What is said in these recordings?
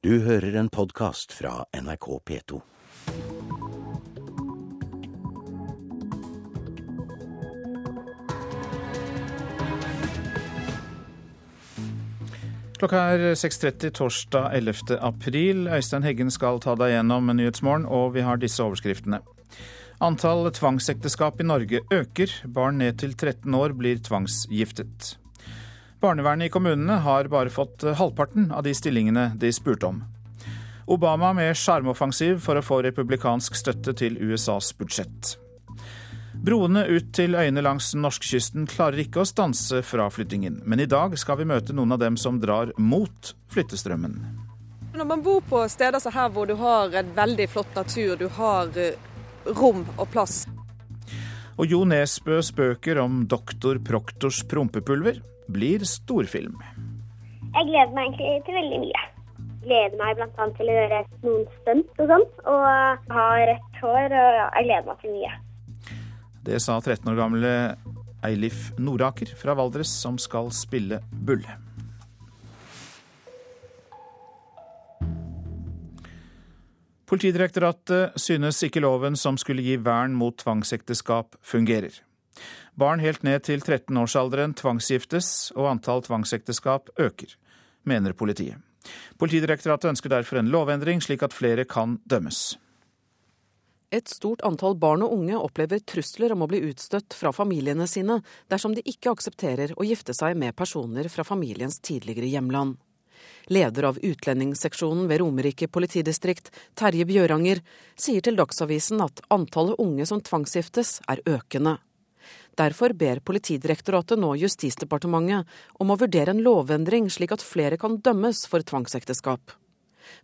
Du hører en podkast fra NRK P2. Klokka er 6.30 torsdag 11. april. Øystein Heggen skal ta deg gjennom Nyhetsmorgen, og vi har disse overskriftene. Antall tvangsekteskap i Norge øker. Barn ned til 13 år blir tvangsgiftet. Barnevernet i kommunene har bare fått halvparten av de stillingene de spurte om. Obama med sjarmoffensiv for å få republikansk støtte til USAs budsjett. Broene ut til øyene langs norskekysten klarer ikke å stanse fraflyttingen, men i dag skal vi møte noen av dem som drar mot flyttestrømmen. Når man bor på steder som her hvor du har en veldig flott natur, du har eh, rom og plass. Og Jo Nesbø spøker om doktor Proktors prompepulver blir storfilm. Jeg gleder meg egentlig til veldig mye. Gleder meg bl.a. til å gjøre noen stunt og sånn. Og ha rødt hår. Og jeg gleder meg til mye. Det sa 13 år gamle Eilif Noraker fra Valdres, som skal spille Bull. Politidirektoratet synes ikke loven som skulle gi vern mot tvangsekteskap, fungerer. Barn helt ned til 13-årsalderen tvangsgiftes, og antall tvangsekteskap øker, mener politiet. Politidirektoratet ønsker derfor en lovendring, slik at flere kan dømmes. Et stort antall barn og unge opplever trusler om å bli utstøtt fra familiene sine dersom de ikke aksepterer å gifte seg med personer fra familiens tidligere hjemland. Leder av utlendingsseksjonen ved Romerike politidistrikt, Terje Bjøranger, sier til Dagsavisen at antallet unge som tvangsgiftes, er økende. Derfor ber Politidirektoratet nå Justisdepartementet om å vurdere en lovendring slik at flere kan dømmes for tvangsekteskap.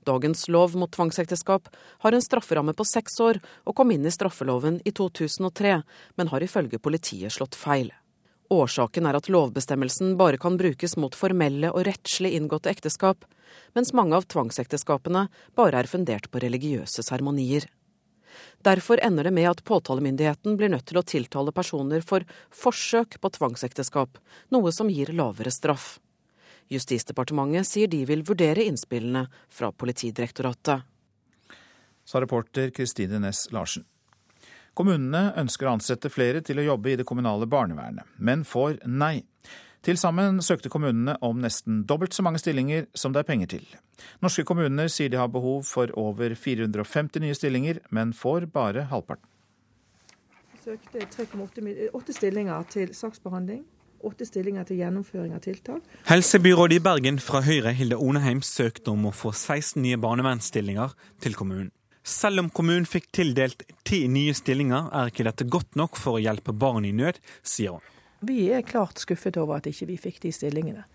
Dagens lov mot tvangsekteskap har en strafferamme på seks år og kom inn i straffeloven i 2003, men har ifølge politiet slått feil. Årsaken er at lovbestemmelsen bare kan brukes mot formelle og rettslig inngåtte ekteskap, mens mange av tvangsekteskapene bare er fundert på religiøse seremonier. Derfor ender det med at påtalemyndigheten blir nødt til å tiltale personer for forsøk på tvangsekteskap, noe som gir lavere straff. Justisdepartementet sier de vil vurdere innspillene fra Politidirektoratet. Sa reporter Kristine Næss Larsen. Kommunene ønsker å ansette flere til å jobbe i det kommunale barnevernet, men får nei. Til sammen søkte kommunene om nesten dobbelt så mange stillinger som det er penger til. Norske kommuner sier de har behov for over 450 nye stillinger, men får bare halvparten. Vi søkte 3,8 stillinger til saksbehandling, åtte stillinger til gjennomføring av tiltak. Helsebyrådet i Bergen fra Høyre, Hilde Oneheim, søkte om å få 16 nye barnevernsstillinger til kommunen. Selv om kommunen fikk tildelt ti nye stillinger, er ikke dette godt nok for å hjelpe barn i nød, sier hun. Vi er klart skuffet over at ikke vi fikk de stillingene.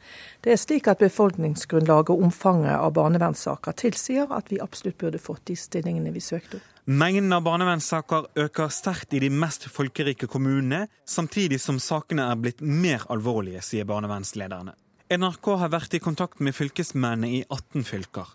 Det er slik at befolkningsgrunnlaget og omfanget av barnevernssaker tilsier at vi absolutt burde fått de stillingene vi søkte om. Mengden av barnevernssaker øker sterkt i de mest folkerike kommunene, samtidig som sakene er blitt mer alvorlige, sier barnevernslederne. NRK har vært i kontakt med fylkesmennene i 18 fylker.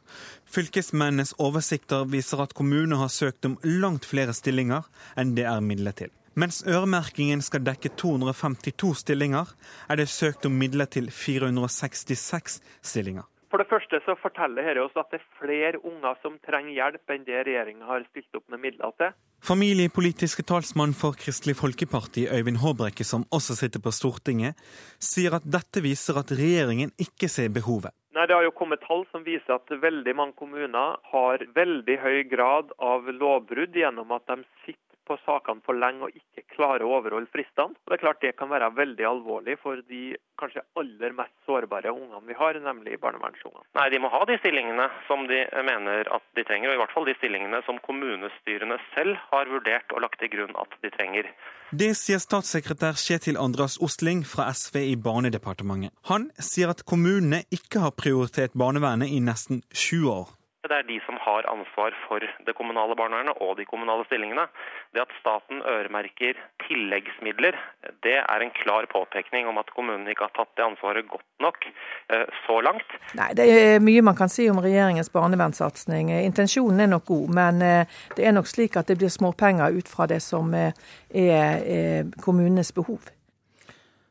Fylkesmennenes oversikter viser at kommunene har søkt om langt flere stillinger enn det er midler til. Mens øremerkingen skal dekke 252 stillinger, er det søkt om midler til 466 stillinger. For det første så forteller dette oss at det er flere unger som trenger hjelp enn det regjeringa har stilt opp med midler til. Familiepolitiske talsmann for Kristelig Folkeparti, Øyvind Håbrekke, som også sitter på Stortinget, sier at dette viser at regjeringen ikke ser behovet. Nei, Det har jo kommet tall som viser at veldig mange kommuner har veldig høy grad av lovbrudd gjennom at de sitter på sakene for lenge og ikke klarer å overholde fristene. Og Det er klart det kan være veldig alvorlig for de kanskje aller mest sårbare ungene vi har, nemlig barnevernsungene. Nei, de må ha de stillingene som de mener at de trenger, og i hvert fall de stillingene som kommunestyrene selv har vurdert og lagt til grunn at de trenger. Det sier statssekretær Kjetil Andras Ostling fra SV i Barnedepartementet. Han sier at kommunene ikke har prioritert barnevernet i nesten 20 år. Det er de som har ansvar for det kommunale barnevernet og de kommunale stillingene. Det at staten øremerker tilleggsmidler, det er en klar påpekning om at kommunene ikke har tatt det ansvaret godt nok eh, så langt. Nei, Det er mye man kan si om regjeringens barnevernssatsing. Intensjonen er nok god, men eh, det er nok slik at det blir småpenger ut fra det som eh, er kommunenes behov.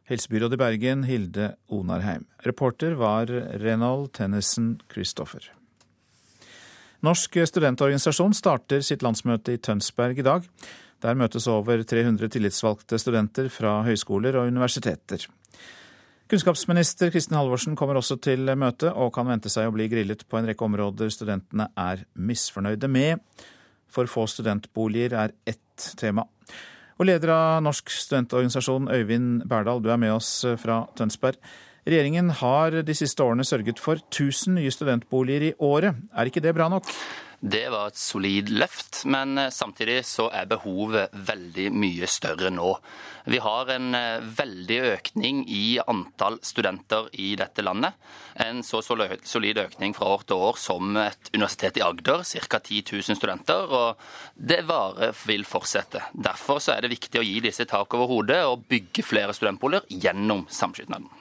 Helsebyrådet i Bergen, Hilde Onarheim. Reporter var Renald Tennison Christoffer. Norsk studentorganisasjon starter sitt landsmøte i Tønsberg i dag. Der møtes over 300 tillitsvalgte studenter fra høyskoler og universiteter. Kunnskapsminister Kristin Halvorsen kommer også til møtet, og kan vente seg å bli grillet på en rekke områder studentene er misfornøyde med. For få studentboliger er ett tema. Og leder av Norsk studentorganisasjon, Øyvind Berdal, du er med oss fra Tønsberg. Regjeringen har de siste årene sørget for 1000 nye studentboliger i året. Er ikke det bra nok? Det var et solid løft, men eh, samtidig så er behovet veldig mye større nå. Vi har en eh, veldig økning i antall studenter i dette landet. En så solid økning fra år til år som et universitet i Agder, ca. 10 000 studenter. Og det varet vil fortsette. Derfor så er det viktig å gi disse tak over hodet og bygge flere studentboliger gjennom samskipnaden.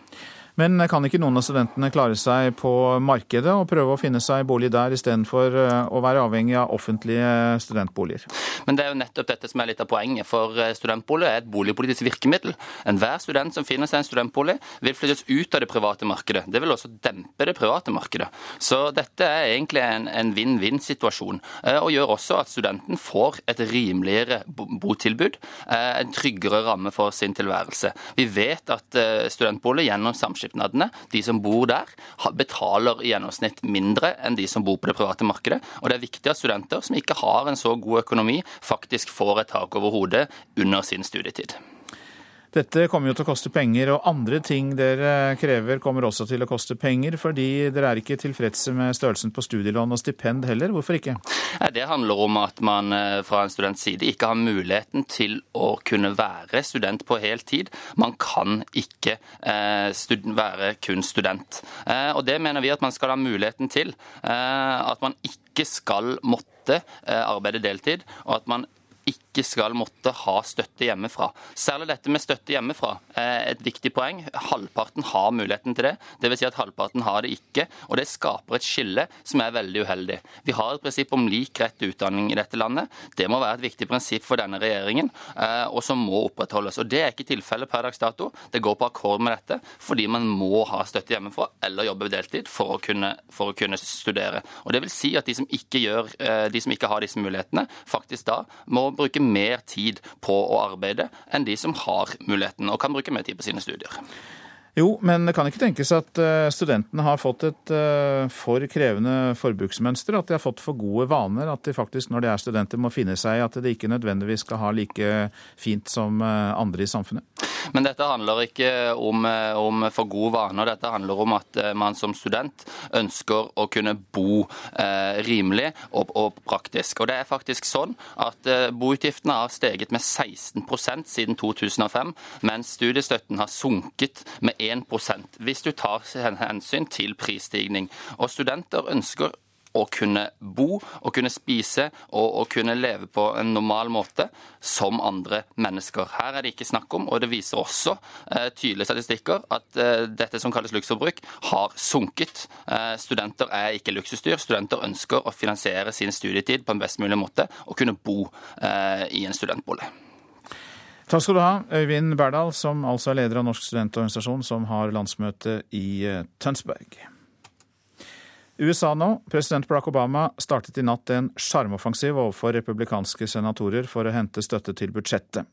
Men kan ikke noen av studentene klare seg på markedet og prøve å finne seg bolig der, istedenfor eh, å være avhengig av offentlige studentboliger? Men det er jo nettopp dette som er litt av poenget. For eh, studentbolig er et boligpolitisk virkemiddel. Enhver student som finner seg en studentbolig, vil flyttes ut av det private markedet. Det vil også dempe det private markedet. Så dette er egentlig en vinn-vinn-situasjon. Eh, og gjør også at studenten får et rimeligere botilbud, en tryggere ramme for sin tilværelse. Vi vet at studentbolig gjennom samskipnad samskipnadene, de som bor der, betaler i gjennomsnitt mindre enn de som bor på det private markedet. Og det er viktig at studenter som ikke har en så god økonomi, faktisk får et tak over hodet under sin studietid. Dette kommer jo til å koste penger, og andre ting dere krever kommer også til å koste penger, fordi dere er ikke tilfredse med størrelsen på studielån og stipend heller. Hvorfor ikke? Det handler om at man eh, fra en students side ikke har muligheten til å kunne være student på heltid. Man kan ikke eh, være kun student. Eh, og det mener vi at man skal ha muligheten til. At man ikke skal måtte arbeide deltid, og at man ikke skal måtte ha støtte hjemmefra. Særlig dette med støtte hjemmefra er et viktig poeng. Halvparten har muligheten til det. Dvs. Si at halvparten har det ikke. Og det skaper et skille som er veldig uheldig. Vi har et prinsipp om lik rett til utdanning i dette landet. Det må være et viktig prinsipp for denne regjeringen, eh, og som må opprettholdes. Og Det er ikke tilfellet per dags dato. Det går på akkord med dette fordi man må ha støtte hjemmefra eller jobbe deltid for å kunne, for å kunne studere. Og det vil si at de som, ikke gjør, eh, de som ikke har disse mulighetene, faktisk da må bruke mer tid på å arbeide enn de som har muligheten og kan bruke mer tid på sine studier. Jo, men det kan ikke tenkes at eh, studentene har fått et eh, for krevende forbruksmønster? At de har fått for gode vaner? At de faktisk når de er studenter må finne seg i at de ikke nødvendigvis skal ha like fint som eh, andre i samfunnet? Men dette handler ikke om, om for gode vaner. Dette handler om at man som student ønsker å kunne bo eh, rimelig og, og, praktisk. Og det er faktisk sånn at eh, boutgiftene har steget med 16% siden 2005, mens studiestøtten har sunket med 1 hvis du tar hensyn til prisstigning. Og studenter ønsker å kunne bo og kunne spise og å kunne leve på en normal måte som andre mennesker. Her er det ikke snakk om, og det viser også eh, tydelige statistikker, at eh, dette som kalles luksusforbruk, har sunket. Eh, studenter er ikke luksusdyr. Studenter ønsker å finansiere sin studietid på en best mulig måte og kunne bo eh, i en studentbolig. Takk skal du ha, Øyvind Berdal, som altså er leder av Norsk studentorganisasjon, som har landsmøte i eh, Tønsberg. USA nå. President Barack Obama startet i natt en sjarmoffensiv overfor republikanske senatorer for å hente støtte til budsjettet.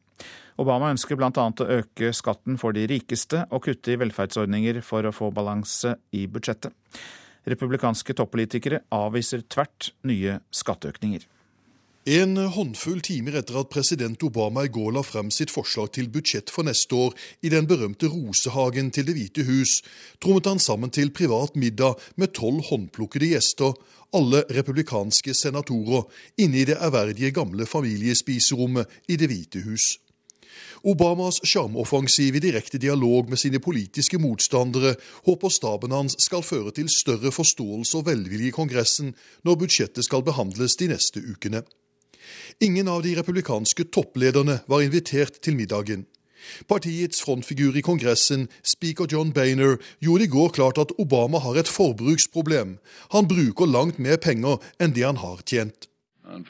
Obama ønsker bl.a. å øke skatten for de rikeste og kutte i velferdsordninger for å få balanse i budsjettet. Republikanske toppolitikere avviser tvert nye skatteøkninger. En håndfull timer etter at president Obama i går la frem sitt forslag til budsjett for neste år i den berømte rosehagen til Det hvite hus, trommet han sammen til privat middag med tolv håndplukkede gjester, alle republikanske senatorer, inne i det ærverdige gamle familiespiserommet i Det hvite hus. Obamas sjarmoffensiv i direkte dialog med sine politiske motstandere håper staben hans skal føre til større forståelse og velvilje i Kongressen når budsjettet skal behandles de neste ukene. Ingen av de republikanske topplederne var invitert til middagen. Partiets frontfigur i Kongressen, speaker John Bainer, gjorde i går klart at Obama har et forbruksproblem. Han bruker langt mer penger enn det han har tjent. Uh, uh.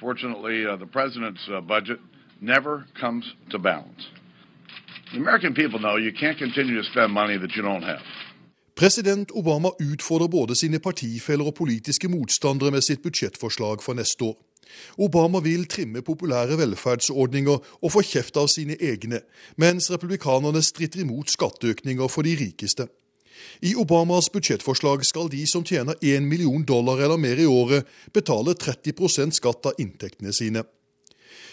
President Obama utfordrer både sine partifeller og politiske motstandere med sitt budsjettforslag for neste år. Obama vil trimme populære velferdsordninger og få kjeft av sine egne, mens republikanerne stritter imot skatteøkninger for de rikeste. I Obamas budsjettforslag skal de som tjener 1 million dollar eller mer i året, betale 30% skatt av inntektene sine.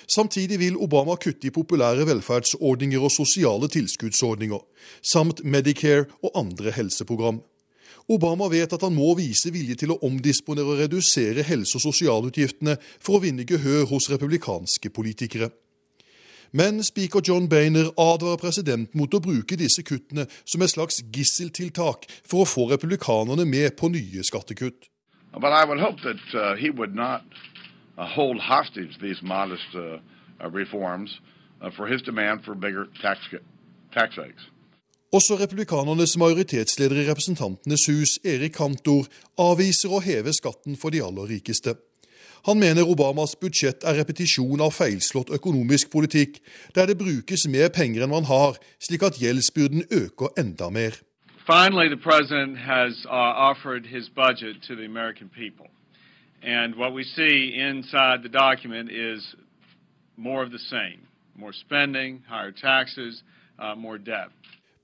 Samtidig vil Obama kutte i populære velferdsordninger og sosiale tilskuddsordninger, samt Medicare og andre helseprogram. Obama vet at han må vise vilje til å omdisponere og redusere helse- og sosialutgiftene for å vinne gehør hos republikanske politikere. Men speaker John Boehner advarer presidenten mot å bruke disse kuttene som et slags gisseltiltak for å få republikanerne med på nye skattekutt. But I would hope that uh, he would not uh, hold hostage uh, uh uh, for his demand for bigger tax, tax. Også republikanernes majoritetsleder i Representantenes hus, Erik Kantor, avviser å heve skatten for de aller rikeste. Han mener Obamas budsjett er repetisjon av feilslått økonomisk politikk, der det brukes mer penger enn man har, slik at gjeldsbyrden øker enda mer. Finally, the president has uh, offered his budget to the American people. And what we see inside the document is more of the same more spending, higher taxes, uh, more debt.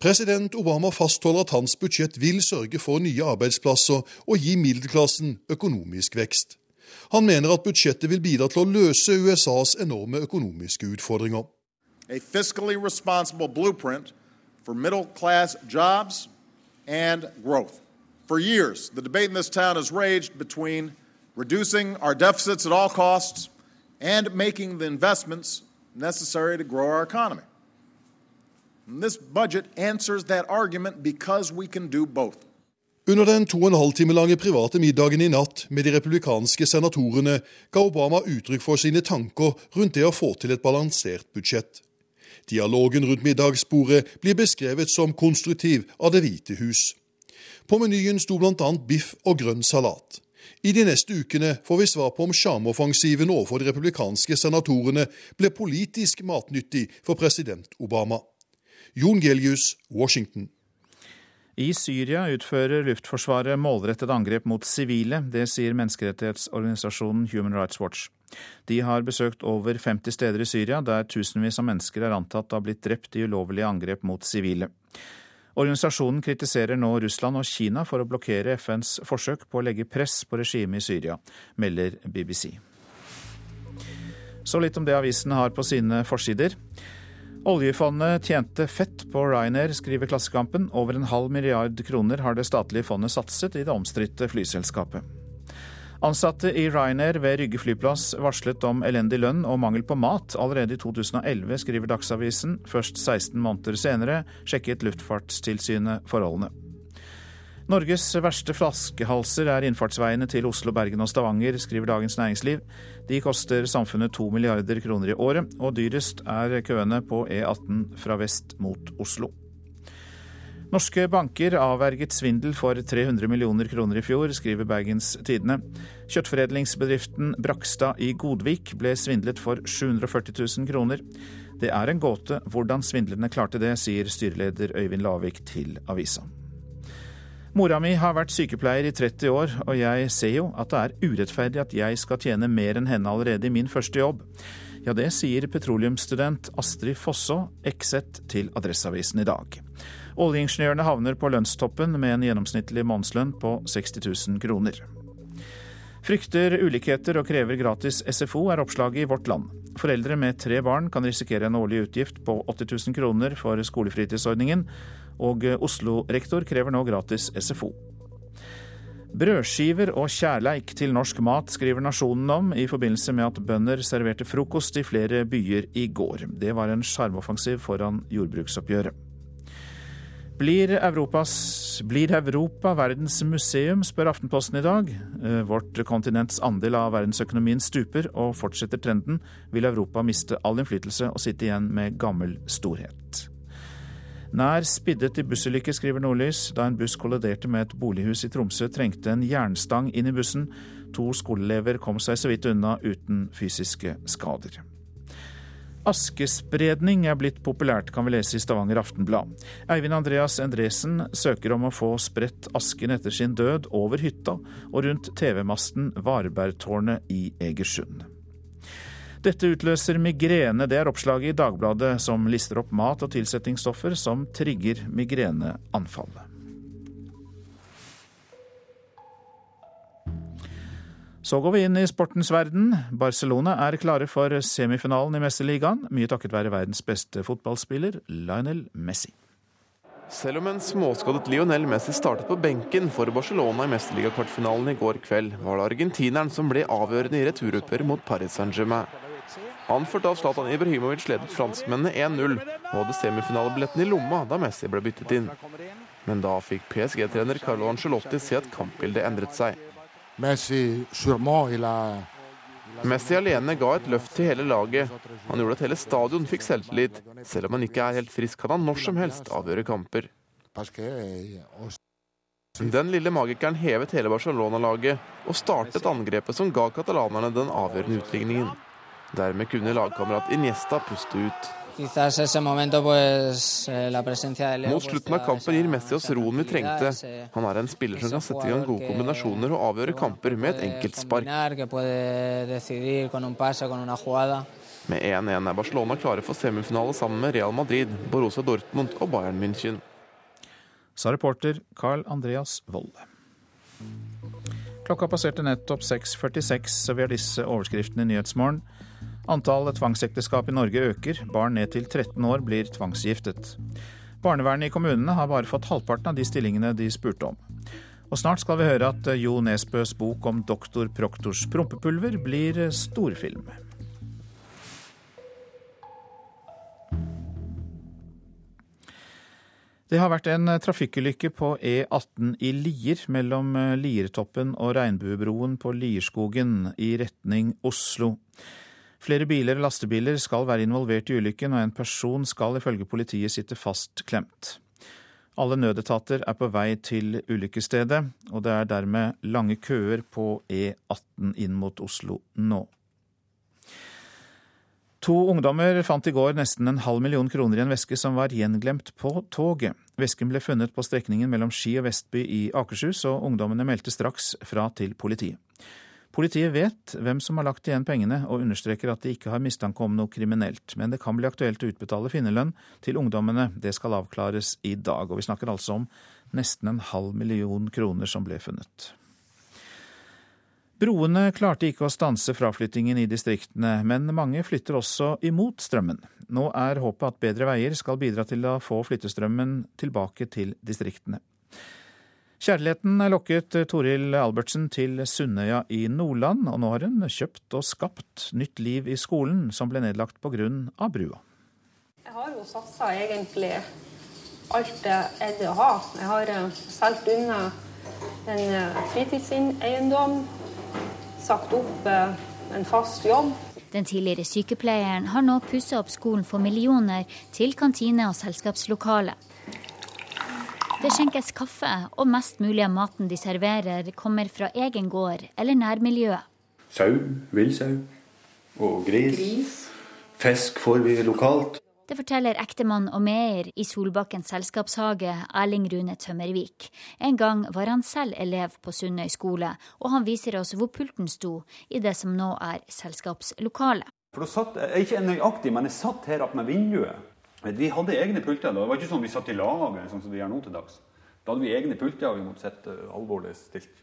President Obama fastholder at hans budsjett vil sørge for nye arbeidsplasser og gi middelklassen økonomisk vekst. Han mener at budsjettet vil bidra til å løse USAs enorme økonomiske utfordringer. A fiscally responsible blueprint for middle class jobs and. For years, the debate in this town has raged between reducing our deficits at all costs and making the investments necessary to grow our economy. This budget answers that argument because we can do both. Under den to og en halv time lange private middagen i natt med de republikanske senatorene ga Obama uttrykk for sine tanker rundt det å få til et balansert budsjett. Dialogen rundt middagsbordet blir beskrevet som konstruktiv av Det hvite hus. På menyen sto bl.a. biff og grønn salat. I de neste ukene får vi svar på om sjarmoffensiven overfor de republikanske senatorene ble politisk matnyttig for president Obama. Jon Gelius, Washington. I Syria utfører Luftforsvaret målrettede angrep mot sivile. Det sier menneskerettighetsorganisasjonen Human Rights Watch. De har besøkt over 50 steder i Syria der tusenvis av mennesker er antatt å ha blitt drept i ulovlige angrep mot sivile. Organisasjonen kritiserer nå Russland og Kina for å blokkere FNs forsøk på å legge press på regimet i Syria, melder BBC. Så litt om det avisene har på sine forsider. Oljefondet tjente fett på Ryanair, skriver Klassekampen. Over en halv milliard kroner har det statlige fondet satset i det omstridte flyselskapet. Ansatte i Ryanair ved Rygge flyplass varslet om elendig lønn og mangel på mat allerede i 2011, skriver Dagsavisen. Først 16 måneder senere sjekket Luftfartstilsynet forholdene. Norges verste flaskehalser er innfartsveiene til Oslo, Bergen og Stavanger, skriver Dagens Næringsliv. De koster samfunnet to milliarder kroner i året, og dyrest er køene på E18 fra vest mot Oslo. Norske banker avverget svindel for 300 millioner kroner i fjor, skriver Bergens Tidende. Kjøttforedlingsbedriften Brakstad i Godvik ble svindlet for 740 000 kroner. Det er en gåte hvordan svindlerne klarte det, sier styreleder Øyvind Lavik til avisa. Mora mi har vært sykepleier i 30 år, og jeg ser jo at det er urettferdig at jeg skal tjene mer enn henne allerede i min første jobb. Ja, det sier petroleumsstudent Astrid Fosså, Exet, til Adresseavisen i dag. Oljeingeniørene havner på lønnstoppen med en gjennomsnittlig månedslønn på 60 000 kroner. Frykter ulikheter og krever gratis SFO, er oppslaget i Vårt Land. Foreldre med tre barn kan risikere en årlig utgift på 80 000 kroner for skolefritidsordningen, og Oslo-rektor krever nå gratis SFO. Brødskiver og kjærleik til norsk mat, skriver Nasjonen om, i forbindelse med at bønder serverte frokost i flere byer i går. Det var en sjarmoffensiv foran jordbruksoppgjøret. Blir, Europas, blir Europa verdens museum, spør Aftenposten i dag. Eh, vårt kontinents andel av verdensøkonomien stuper, og fortsetter trenden, vil Europa miste all innflytelse og sitte igjen med gammel storhet. Nær spiddet i bussulykke, skriver Nordlys. Da en buss kolliderte med et bolighus i Tromsø, trengte en jernstang inn i bussen. To skoleelever kom seg så vidt unna uten fysiske skader. Askespredning er blitt populært, kan vi lese i Stavanger Aftenblad. Eivind Andreas Endresen søker om å få spredt asken etter sin død over hytta og rundt TV-masten Varbergtårnet i Egersund. Dette utløser migrene, det er oppslaget i Dagbladet som lister opp mat og tilsetningsstoffer som trigger migreneanfall. Så går vi inn i sportens verden. Barcelona er klare for semifinalen i Mesterligaen, mye takket være verdens beste fotballspiller, Lionel Messi. Selv om en småskadet Lionel Messi startet på benken for Barcelona i mesterligakvartfinalen i går kveld, var det argentineren som ble avgjørende i returoppgjøret mot Paris Saint-Germain. Anført av Zlatan Ibrahimovic ledet franskmennene 1-0 og hadde semifinalebilletten i lomma da Messi ble byttet inn. Men da fikk PSG-trener Carlo Angelotti se at kampbildet endret seg. Messi, Messi alene ga et løft til hele laget. Han gjorde at hele stadion fikk selvtillit. Selv om han ikke er helt frisk, kan han når som helst avgjøre kamper. Den lille magikeren hevet hele Barcelona-laget og startet angrepet som ga katalanerne den avgjørende utligningen. Dermed kunne lagkamerat Iniesta puste ut. Quizás ese momento, pues, la presencia de Leo Mot slutten av kampen gir Messi oss roen vi trengte. Han er en spiller som kan sette i gang gode kombinasjoner og avgjøre kamper med et enkelt spark. Med 1-1 er Barcelona klare for semifinale sammen med Real Madrid, Borussia Dortmund og Bayern München. Sa reporter Carl Andreas Wolle. Klokka passerte nettopp 6.46, så vi har disse overskriftene i Nyhetsmorgen. Antallet tvangsekteskap i Norge øker. Barn ned til 13 år blir tvangsgiftet. Barnevernet i kommunene har bare fått halvparten av de stillingene de spurte om. Og snart skal vi høre at Jo Nesbøs bok om doktor Proktors prompepulver blir storfilm. Det har vært en trafikkulykke på E18 i Lier, mellom Liertoppen og Regnbuebroen på Lierskogen i retning Oslo. Flere biler og lastebiler skal være involvert i ulykken, og en person skal ifølge politiet sitte fastklemt. Alle nødetater er på vei til ulykkesstedet, og det er dermed lange køer på E18 inn mot Oslo nå. To ungdommer fant i går nesten en halv million kroner i en veske som var gjenglemt på toget. Vesken ble funnet på strekningen mellom Ski og Vestby i Akershus, og ungdommene meldte straks fra til politiet. Politiet vet hvem som har lagt igjen pengene, og understreker at de ikke har mistanke om noe kriminelt. Men det kan bli aktuelt å utbetale finnerlønn til ungdommene. Det skal avklares i dag. Og vi snakker altså om nesten en halv million kroner som ble funnet. Broene klarte ikke å stanse fraflyttingen i distriktene, men mange flytter også imot strømmen. Nå er håpet at bedre veier skal bidra til å få flyttestrømmen tilbake til distriktene. Kjærligheten lokket Toril Albertsen til Sunnøya i Nordland, og nå har hun kjøpt og skapt nytt liv i skolen, som ble nedlagt pga. brua. Jeg har jo satsa egentlig alt det er det å ha. Jeg har eh, solgt unna en eh, fritidseiendom, sagt opp eh, en fast jobb. Den tidligere sykepleieren har nå pussa opp skolen for millioner til kantine og selskapslokale. Det skjenkes kaffe, og mest mulig av maten de serverer, kommer fra egen gård eller nærmiljøet. Sau, villsau og gris. gris. Fisk får vi lokalt. Det forteller ektemann og meier i Solbakken selskapshage, Erling Rune Tømmervik. En gang var han selv elev på Sundøy skole, og han viser oss hvor pulten sto i det som nå er selskapslokalet. For da satt, ikke nøyaktig, men jeg satt her oppe med vinduet vi hadde egne pulter. Det var ikke sånn vi satt i lag sånn som vi gjør nå til dags. Da hadde vi egne pulter, og vi måtte sitte alvorlig stilt.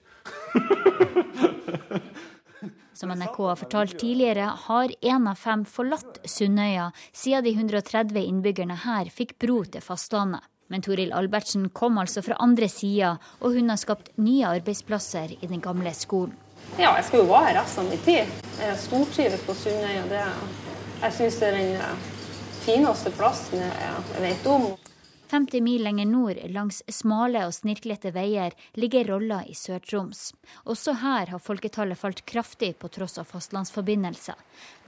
Som NRK har fortalt tidligere, har én av fem forlatt Sunnøya siden de 130 innbyggerne her fikk bro til fastlandet. Men Toril Albertsen kom altså fra andre sida, og hun har skapt nye arbeidsplasser i den gamle skolen. Ja, jeg skal jo være her resten av min tid. Jeg stortrives på Sunnøya. Jeg syns det er den fineste plassen jeg vet om. 50 mil lenger nord, langs smale og snirklete veier, ligger Rolla i Sør-Troms. Også her har folketallet falt kraftig på tross av fastlandsforbindelser.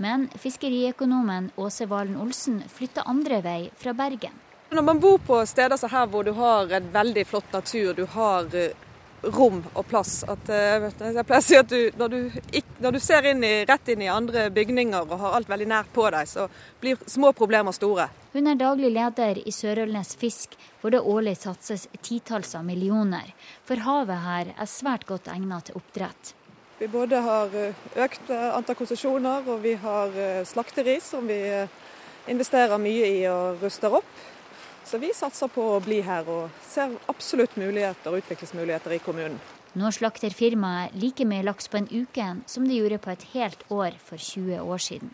Men fiskeriøkonomen Åse Valen Olsen flytter andre vei fra Bergen. Når man bor på steder som her hvor du har en veldig flott natur, du har eh, rom og plass. At, eh, jeg pleier å si at du, når, du, når du ser inn i, rett inn i andre bygninger og har alt veldig nært på deg, så blir små problemer store. Hun er daglig leder i Sørølnes Fisk, hvor det årlig satses titalls av millioner. For havet her er svært godt egnet til oppdrett. Vi både har eh, økt eh, antall konsesjoner, og vi har slakteri som vi investerer mye i og ruster opp. Så vi satser på å bli her og ser absolutt muligheter og utviklingsmuligheter i kommunen. Nå slakter firmaet like mye laks på en uke som de gjorde på et helt år for 20 år siden.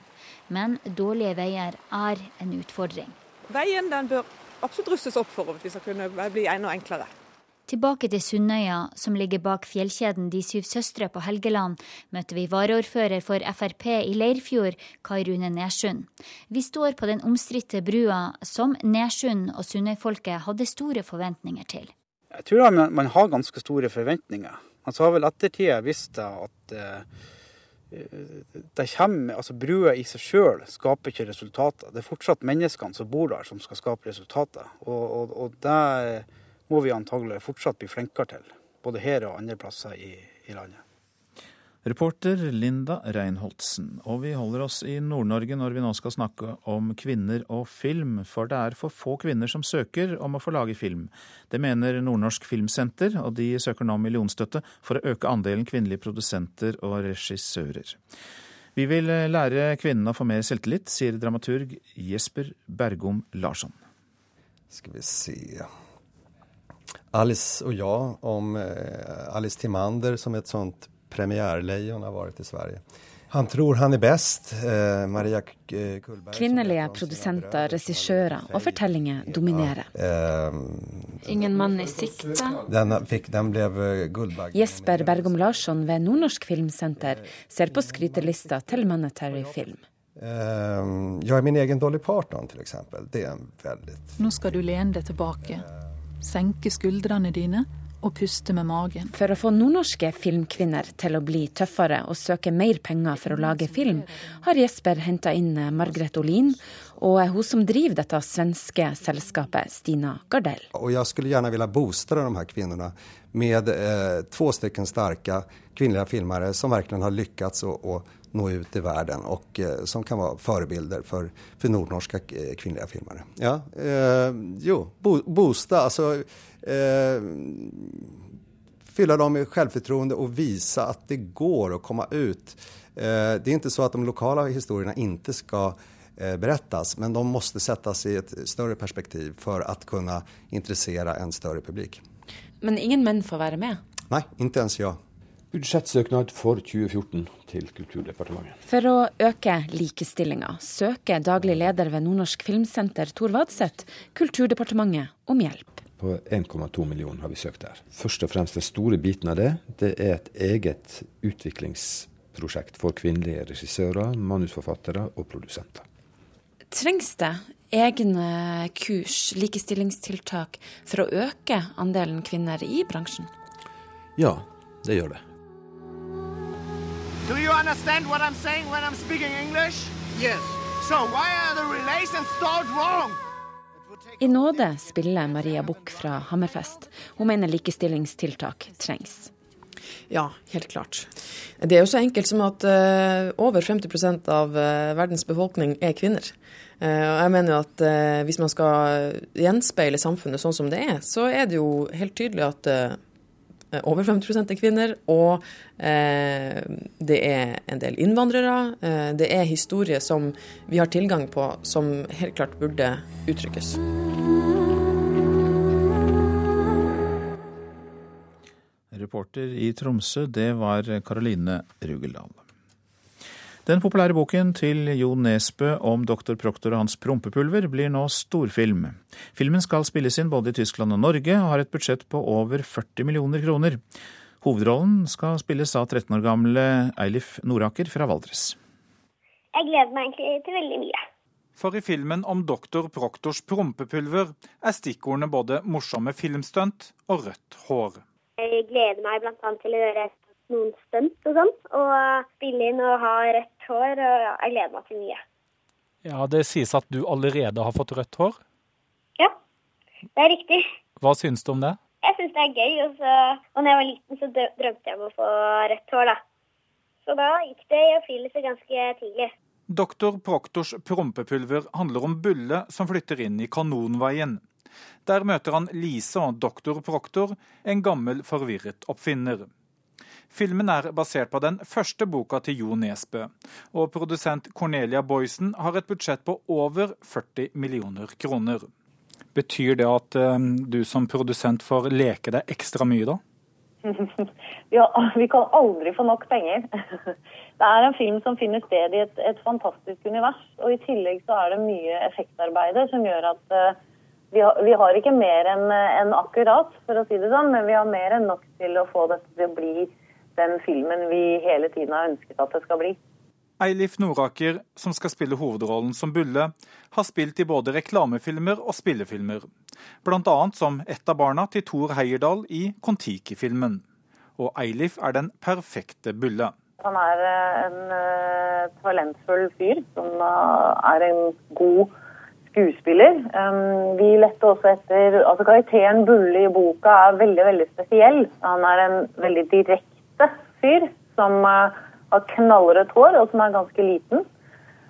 Men dårlige veier er en utfordring. Veien den bør absolutt rustes opp for at vi skal kunne bli enda enklere. Tilbake til Sunnøya, som ligger bak fjellkjeden De syv søstre på Helgeland, møter vi varaordfører for Frp i Leirfjord, Kai Rune Nersund. Vi står på den omstridte brua som Nersund og Sundøyfolket hadde store forventninger til. Jeg tror man, har ganske store forventninger. Man så har vel ettertida visst at uh, det kommer, altså Brua i seg sjøl skaper ikke resultater. Det er fortsatt menneskene som bor der som skal skape resultater. Og, og, og det må vi antagelig fortsatt bli flinkere til. Både her og andre plasser i, i landet. Reporter Linda Reinholdsen. Og vi holder oss i Nord-Norge når vi nå skal snakke om kvinner og film. For det er for få kvinner som søker om å få lage film. Det mener Nordnorsk Filmsenter, og de søker nå millionstøtte for å øke andelen kvinnelige produsenter og regissører. Vi vil lære kvinnene å få mer selvtillit, sier dramaturg Jesper Bergom Larsson. Skal vi se Alice och jag om eh, Alice Timander som ett sånt premiärlejon har varit i Sverige. Han tror han er best. Eh, Maria eh, Kullberg Kvinnelige produsenter, regissører og fortellinger dominerer. Ja, eh, Ingen mann i sikte. Den, fikk, den ble Gullberg. Jesper Bergom Larsson ved Nordnorsk Filmsenter ser på skrytelista til Monetary Film. Eh, jeg er min egen Dolly Parton, f.eks. Det er en veldig Nå skal du lene deg tilbake senke skuldrene dine og puste med magen. For å få nordnorske filmkvinner til å bli tøffere og søke mer penger for å lage film, har Jesper henta inn Margrethe Olin og hun som driver dette svenske selskapet, Stina Gardell. Og jeg skulle gjerne ville booste de her kvinnene med eh, to stykker sterke kvinnelige filmere som virkelig har lykkes å, nå ut i verden og eh, som kan være forbilder for, for nordnorske eh, kvinnelige filmere. Ja, eh, jo, bo, boosta, altså eh, Fylle dem med selvfortroende og vise at det går å komme ut. Eh, det er ikke så at de lokale historiene ikke skal berättas, men de måste sättas i et større perspektiv for å kunne interessere en større publik. Men ingen menn får være med? Nei, ikke ens jeg budsjettsøknad for 2014 til Kulturdepartementet. For å øke likestillinga søker daglig leder ved Nordnorsk Filmsenter Tor Vadseth Kulturdepartementet om hjelp. På 1,2 millioner har vi søkt der. Først og fremst den store biten av det, det er et eget utviklingsprosjekt for kvinnelige regissører, manusforfattere og produsenter. Trengs det egne kurs, likestillingstiltak, for å øke andelen kvinner i bransjen? Ja, det gjør det. Do you understand what I'm saying when I'm speaking English? Yes. So why are the relations start wrong? I nåde spiller Maria Buch fra Hammerfest. Hun mener likestillingstiltak trengs. Ja, helt klart. Det er jo så enkelt som at uh, over 50 av uh, verdens befolkning er kvinner. Uh, og jeg mener jo at hvis man skal gjenspeile samfunnet sånn som det er, så er det jo helt tydelig at Eh, over 50 er kvinner, og eh, det er en del innvandrere. Eh, det er historier som vi har tilgang på, som helt klart burde uttrykkes. Reporter i Tromsø, det var Karoline Rugeldal. Den populære boken til Jo Nesbø om doktor Proktor og hans prompepulver blir nå storfilm. Filmen skal spilles inn både i Tyskland og Norge, og har et budsjett på over 40 millioner kroner. Hovedrollen skal spilles av 13 år gamle Eilif Noraker fra Valdres. Jeg gleder meg egentlig til veldig mye. For i filmen om doktor Proktors prompepulver er stikkordene både morsomme filmstunt og rødt hår. Jeg gleder meg bl.a. til å gjøre noen stunt og sånn. Og spille inn og ha rødt hår. Og jeg gleder meg til mye. Ja, Det sies at du allerede har fått rødt hår? Ja, det er riktig. Hva syns du om det? Jeg syns det er gøy. Og, så, og når jeg var liten, så drømte jeg om å få rødt hår, da. Så da gikk det i oppfyllelse ganske tidlig. Doktor Proktors prompepulver handler om Bulle som flytter inn i Kanonveien. Der møter han Lise og doktor Proktor, en gammel, forvirret oppfinner. Filmen er basert på den første boka til Jo Nesbø, og produsent Cornelia Boysen har et budsjett på over 40 millioner kroner. Betyr det at um, du som produsent får leke deg ekstra mye, da? ja, vi kan aldri få nok penger. Det er en film som finner sted i et, et, fantastisk univers. Og i tillegg så er det mye effektarbeide som gjør at uh, vi, har, vi, har, ikke mer enn en akkurat, for å si det sånn, men vi har mer enn nok til å få dette til å bli den filmen vi hele tiden har ønsket at det skal bli. Eilif Noraker, som skal spille hovedrollen som Bulle, har spilt i både reklamefilmer og spillefilmer. Bl.a. som ett av barna til Thor Heyerdahl i Kon-Tiki-filmen. Og Eilif er den perfekte Bulle. Han er eh, en uh, talentfull fyr som uh, er en god skuespiller. Um, vi lette også etter altså Karakteren Bulle i boka er veldig veldig spesiell. Han er en veldig direkte fyr som uh, har knallrødt hår, og som er ganske liten.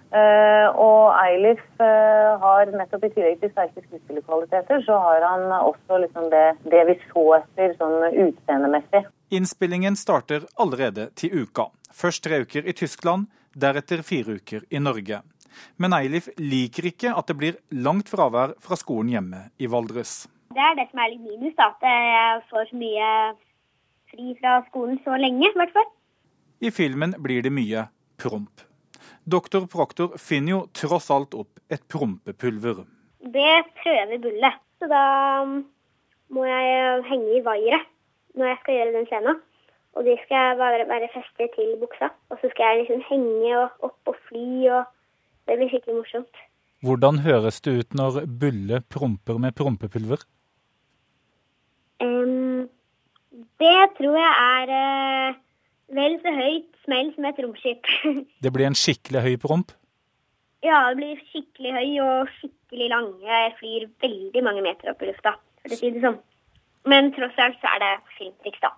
Uh, og Eilif uh, har nettopp i tillegg til sterke skuespillerkvaliteter, så har han også liksom det, det, vi så etter sånn utseendemessig. Innspillingen starter allerede til uka. Først tre uker i Tyskland, deretter fire uker i Norge. Men Eilif liker ikke at det blir langt fravær fra skolen hjemme i Valdres. Det er det som er litt minus, da, at jeg får så mye fri fra skolen så lenge, i hvert fall. I filmen blir det mye promp. Doktor Proktor finner jo tross alt opp et prompepulver. Det prøver Bulle, så da um, må jeg henge i vaieret når jeg skal gjøre den scenen. Og de skal bare være festet til buksa. Og så skal jeg liksom henge og opp og fly, og det blir skikkelig morsomt. Hvordan høres det ut når Bulle promper med prompepulver? Um, det tror jeg er eh, vel så høyt smell som et romskip. det blir en skikkelig høy promp? Ja, det blir skikkelig høy og skikkelig lang. Jeg flyr veldig mange meter opp i lufta, for å si det sånn. Men tross alt så er det filmtriks, da.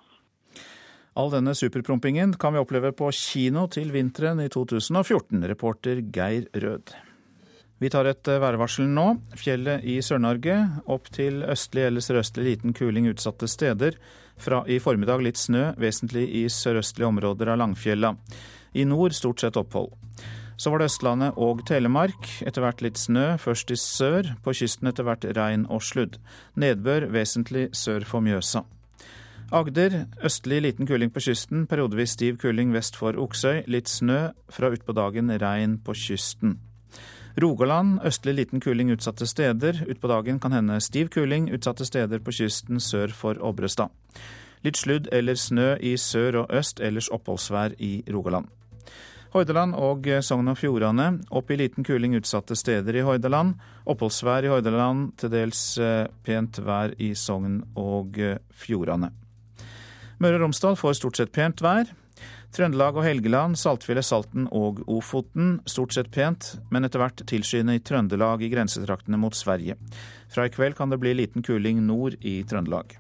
All denne superprompingen kan vi oppleve på kino til vinteren i 2014, reporter Geir Rød. Vi tar et eh, værvarsel nå. Fjellet i Sør-Norge. Opp til østlig eller sørøstlig liten kuling utsatte steder. Fra i formiddag litt snø, vesentlig i sørøstlige områder av Langfjella. I nord stort sett opphold. Så var det Østlandet og Telemark. Etter hvert litt snø, først i sør. På kysten etter hvert regn og sludd. Nedbør vesentlig sør for Mjøsa. Agder østlig liten kuling på kysten, periodevis stiv kuling vest for Oksøy. Litt snø, fra utpå dagen regn på kysten. Rogaland østlig liten kuling utsatte steder. Utpå dagen kan hende stiv kuling utsatte steder på kysten sør for Obrestad. Litt sludd eller snø i sør og øst, ellers oppholdsvær i Rogaland. Hordaland og Sogn og Fjordane. Opp i liten kuling utsatte steder i Hordaland. Oppholdsvær i Hordaland, til dels eh, pent vær i Sogn og Fjordane. Møre og Romsdal får stort sett pent vær. Trøndelag og Helgeland, Saltfjellet, Salten og Ofoten stort sett pent, men etter hvert tilskyende i Trøndelag i grensetraktene mot Sverige. Fra i kveld kan det bli liten kuling nord i Trøndelag.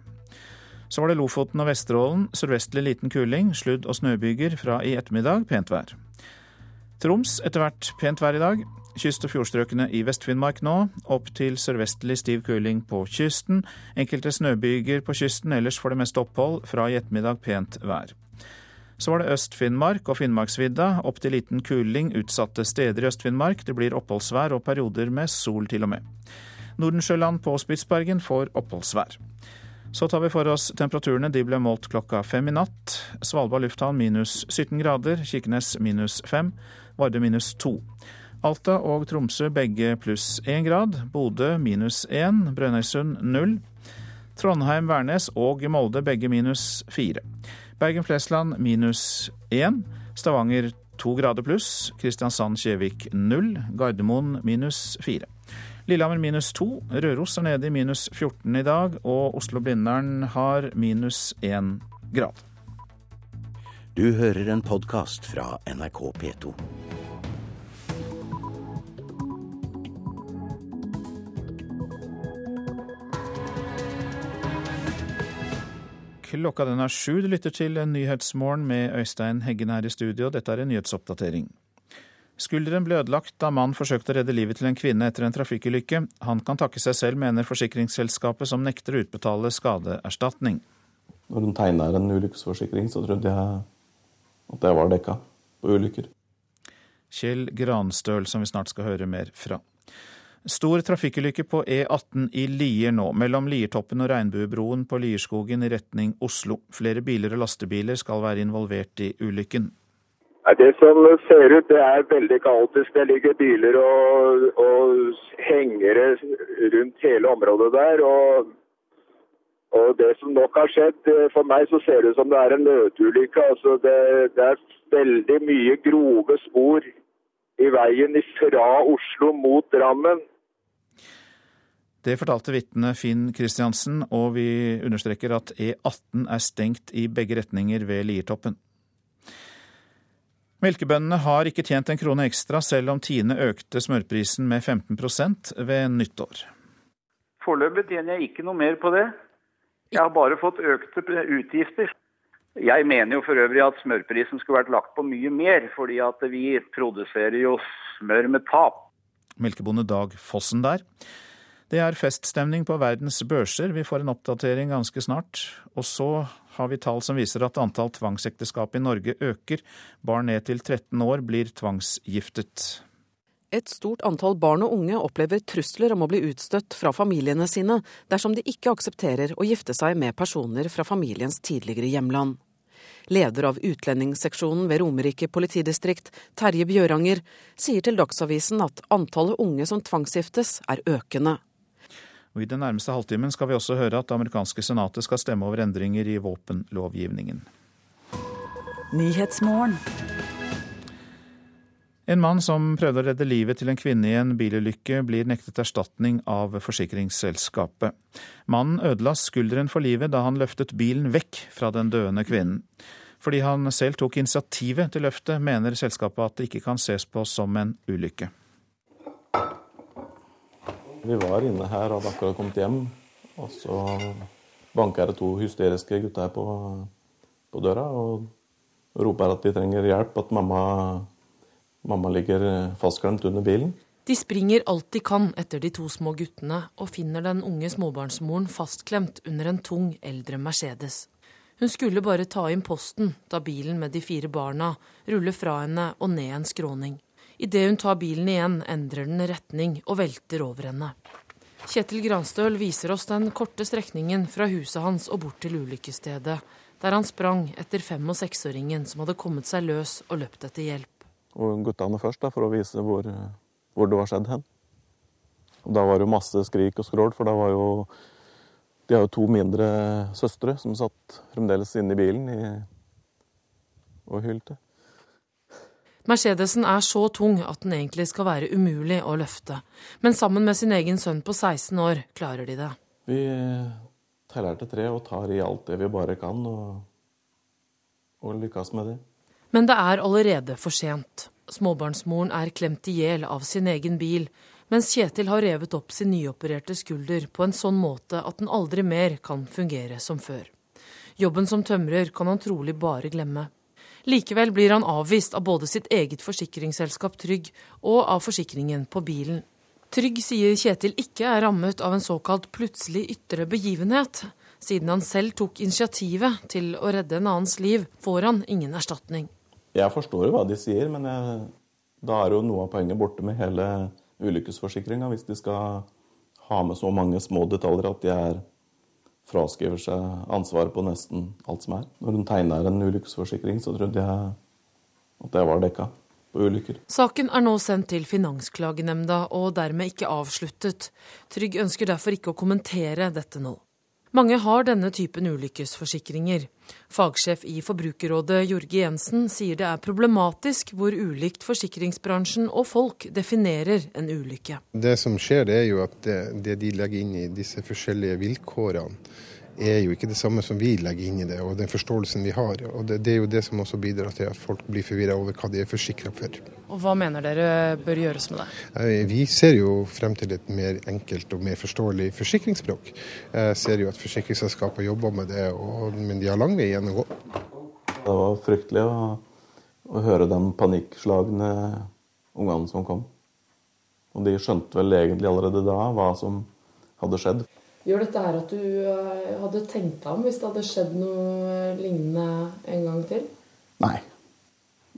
Så var det Lofoten og Vesterålen, sørvestlig liten kuling, sludd- og snøbyger. Fra i ettermiddag pent vær. Troms etter hvert pent vær i dag. Kyst- og fjordstrøkene i Vest-Finnmark nå. Opp til sørvestlig stiv kuling på kysten. Enkelte snøbyger på kysten, ellers for det meste opphold. Fra i ettermiddag pent vær. Så var det Øst-Finnmark og Finnmarksvidda. Opp til liten kuling utsatte steder i Øst-Finnmark. Det blir oppholdsvær og perioder med sol til og med. Nordensjøland på Spitsbergen får oppholdsvær. Så tar vi for oss temperaturene. De ble målt klokka fem i natt. Svalbard lufthavn minus 17 grader. Kirkenes minus 5. Vardø minus 2. Alta og Tromsø begge pluss 1 grad. Bodø minus 1. Brønnøysund 0. Trondheim, Værnes og Molde begge minus 4. Bergen-Flesland minus 1. Stavanger 2 grader pluss. Kristiansand-Kjevik 0. Gardermoen minus 4. Lillehammer minus 2. Røros er nede i minus 14 i dag. Og Oslo-Blindern har minus 1 grad. Du hører en podkast fra NRK P2. Klokka den er sju. Du lytter til Nyhetsmorgen med Øystein Heggen her i studio. Dette er en nyhetsoppdatering. Skulderen ble ødelagt da mannen forsøkte å redde livet til en kvinne etter en trafikkulykke. Han kan takke seg selv, mener forsikringsselskapet, som nekter å utbetale skadeerstatning. Når hun tegner en ulykkesforsikring, så trodde jeg at det var dekka på ulykker. Kjell Granstøl, som vi snart skal høre mer fra. Stor trafikkulykke på E18 i Lier nå, mellom Liertoppen og Regnbuebroen på Lierskogen i retning Oslo. Flere biler og lastebiler skal være involvert i ulykken. Det som ser ut, det er veldig kaotisk. Det ligger biler og, og hengere rundt hele området der. Og, og, det som nok har skjedd, for meg så ser det ut som det er en nødulykke. Altså det, det er veldig mye grove spor i veien fra Oslo mot Drammen. Det fortalte vitne Finn Kristiansen, og vi understreker at E18 er stengt i begge retninger ved Liertoppen. Melkebøndene har ikke tjent en krone ekstra, selv om Tine økte smørprisen med 15% ved nyttår. Foreløpig tjener jeg ikke noe mer på det. Jeg har bare fått økte utgifter. Jeg mener jo for øvrig at smørprisen skulle vært lagt på mye mer, fordi at vi produserer jo smør med tap. Melkebonde Dag Fossen der. Det er feststemning på verdens børser. Vi får en oppdatering ganske snart. Og så har vi tall som viser at antall tvangsekteskap i Norge øker. Barn ned til 13 år blir tvangsgiftet. Et stort antall barn og unge opplever trusler om å bli utstøtt fra familiene sine dersom de ikke aksepterer å gifte seg med personer fra familiens tidligere hjemland. Leder av utlendingsseksjonen ved Romerike politidistrikt, Terje Bjøranger, sier til Dagsavisen at antallet unge som tvangsgiftes er økende. Og I den nærmeste halvtimen skal vi også høre at det amerikanske senatet skal stemme over endringer i våpenlovgivningen. En mann som prøvde å redde livet til en kvinne i en bilulykke, blir nektet erstatning av forsikringsselskapet. Mannen ødela skulderen for livet da han løftet bilen vekk fra den døende kvinnen. Fordi han selv tok initiativet til løftet, mener selskapet at det ikke kan ses på som en ulykke. Vi var inne her og hadde akkurat kommet hjem. Og så banker det to hysteriske gutter på, på døra og roper at de trenger hjelp, at mamma, mamma ligger fastklemt under bilen. De springer alt de kan etter de to små guttene og finner den unge småbarnsmoren fastklemt under en tung, eldre Mercedes. Hun skulle bare ta inn posten da bilen med de fire barna ruller fra henne og ned en skråning. Idet hun tar bilen igjen, endrer den retning og velter over henne. Kjetil Granstøl viser oss den korte strekningen fra huset hans og bort til ulykkesstedet, der han sprang etter fem- og seksåringen som hadde kommet seg løs og løpt etter hjelp. Og guttene først, da, for å vise hvor, hvor det var skjedd hen. Og Da var det jo masse skrik og skrål, for da var jo De har jo to mindre søstre som satt fremdeles inne i bilen i, og hylte. Mercedesen er så tung at den egentlig skal være umulig å løfte. Men sammen med sin egen sønn på 16 år klarer de det. Vi teller til tre og tar i alt det vi bare kan, og, og lykkes med det. Men det er allerede for sent. Småbarnsmoren er klemt i hjel av sin egen bil, mens Kjetil har revet opp sin nyopererte skulder på en sånn måte at den aldri mer kan fungere som før. Jobben som tømrer kan han trolig bare glemme. Likevel blir han avvist av både sitt eget forsikringsselskap Trygg og av forsikringen på bilen. Trygg sier Kjetil ikke er rammet av en såkalt plutselig ytre begivenhet. Siden han selv tok initiativet til å redde en annens liv, får han ingen erstatning. Jeg forstår jo hva de sier, men jeg, da er jo noe av poenget borte med hele ulykkesforsikringa, hvis de skal ha med så mange små detaljer at de er fraskriver seg ansvaret på nesten alt som er. Når hun tegner en ulykkesforsikring, så trodde jeg at det var dekka på ulykker. Saken er nå sendt til Finansklagenemnda og dermed ikke avsluttet. Trygg ønsker derfor ikke å kommentere dette nå. Mange har denne typen ulykkesforsikringer. Fagsjef i Forbrukerrådet Jorge Jensen sier det er problematisk hvor ulikt forsikringsbransjen og folk definerer en ulykke. Det som skjer, er jo at det, det de legger inn i disse forskjellige vilkårene, er jo ikke det samme som vi legger inn i det, og den forståelsen vi har. Og det, det er jo det som også bidrar til at folk blir forvirra over hva de er forsikra for. Og Hva mener dere bør gjøres med det? Vi ser jo frem til et mer enkelt og mer forståelig forsikringsspråk. Jeg ser jo at forsikringsselskaper jobber med det, og, men de har lang vei igjen å gå. Det var fryktelig å, å høre de panikkslagne ungene som kom. Og de skjønte vel egentlig allerede da hva som hadde skjedd. Gjør dette her at du eh, hadde tenkt deg om hvis det hadde skjedd noe lignende en gang til? Nei.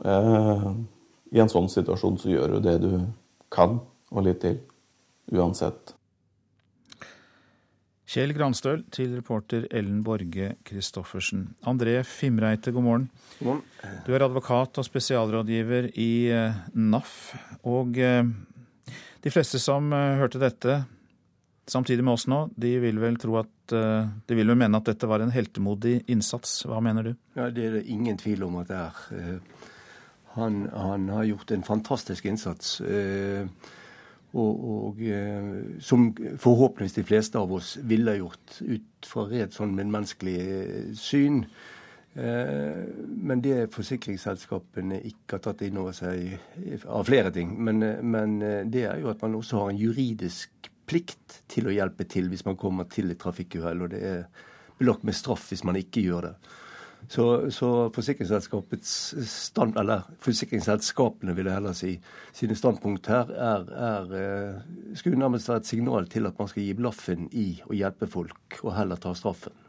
Eh, I en sånn situasjon så gjør du det du kan, og litt til. Uansett. Kjell Granstøl til reporter Ellen Borge Christoffersen. André Fimreite, god morgen. God morgen. Du er advokat og spesialrådgiver i eh, NAF. Og de fleste som hørte dette samtidig med oss nå, de vil vel tro at eh, De vil vel mene at dette var en heltemodig innsats. Hva mener du? Ja, Det er det ingen tvil om at det er. Eh, Han, han har gjort en fantastisk innsats. eh, Og, og som forhåpentligvis de fleste av oss ville gjort ut fra et sånn medmenneskelig eh, syn. Men det forsikringsselskapene ikke har tatt inn over seg av flere ting, men, men det er jo at man også har en juridisk plikt til å hjelpe til hvis man kommer til et trafikkuhell, og det er belagt med straff hvis man ikke gjør det. Så, så stand, forsikringsselskapene vil jeg heller si, sine standpunkt her er, er eh, skulle nærmest være et signal til at man skal gi blaffen i å hjelpe folk, og heller ta straffen.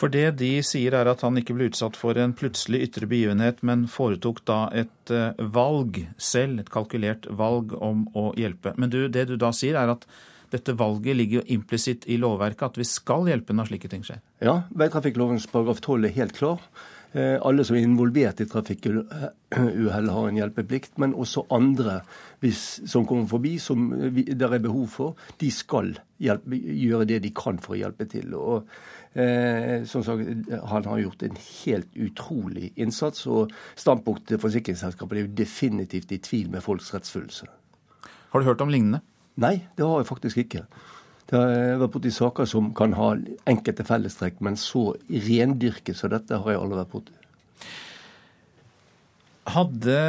For det de sier er at han ikke ble utsatt for en plutselig ytre begivenhet, men foretok da et eh, valg selv, et kalkulert valg om å hjelpe. Men du, det du da sier er at dette valget ligger jo implisitt i lovverket, at vi skal hjelpe når slike ting skjer. Ja, veitrafikklovens paragraf 12 er helt klar. Eh, Alle som er involvert i trafikkuhell har en hjelpeplikt, men også andre hvis, som kommer forbi, som der er behov for, de skal hjelpe, gjøre det de kan for å hjelpe til. Og eh, som sagt, Han har gjort en helt utrolig innsats, og standpunktet til forsikringsselskapet er jo definitivt i tvil med folks rettsfølelse. Har du hørt om lignende? Nei, det har jeg faktisk ikke. Det har vært borti saker som kan ha enkelte fellestrekk, men så rendyrket som dette har jeg aldri vært borti. Hadde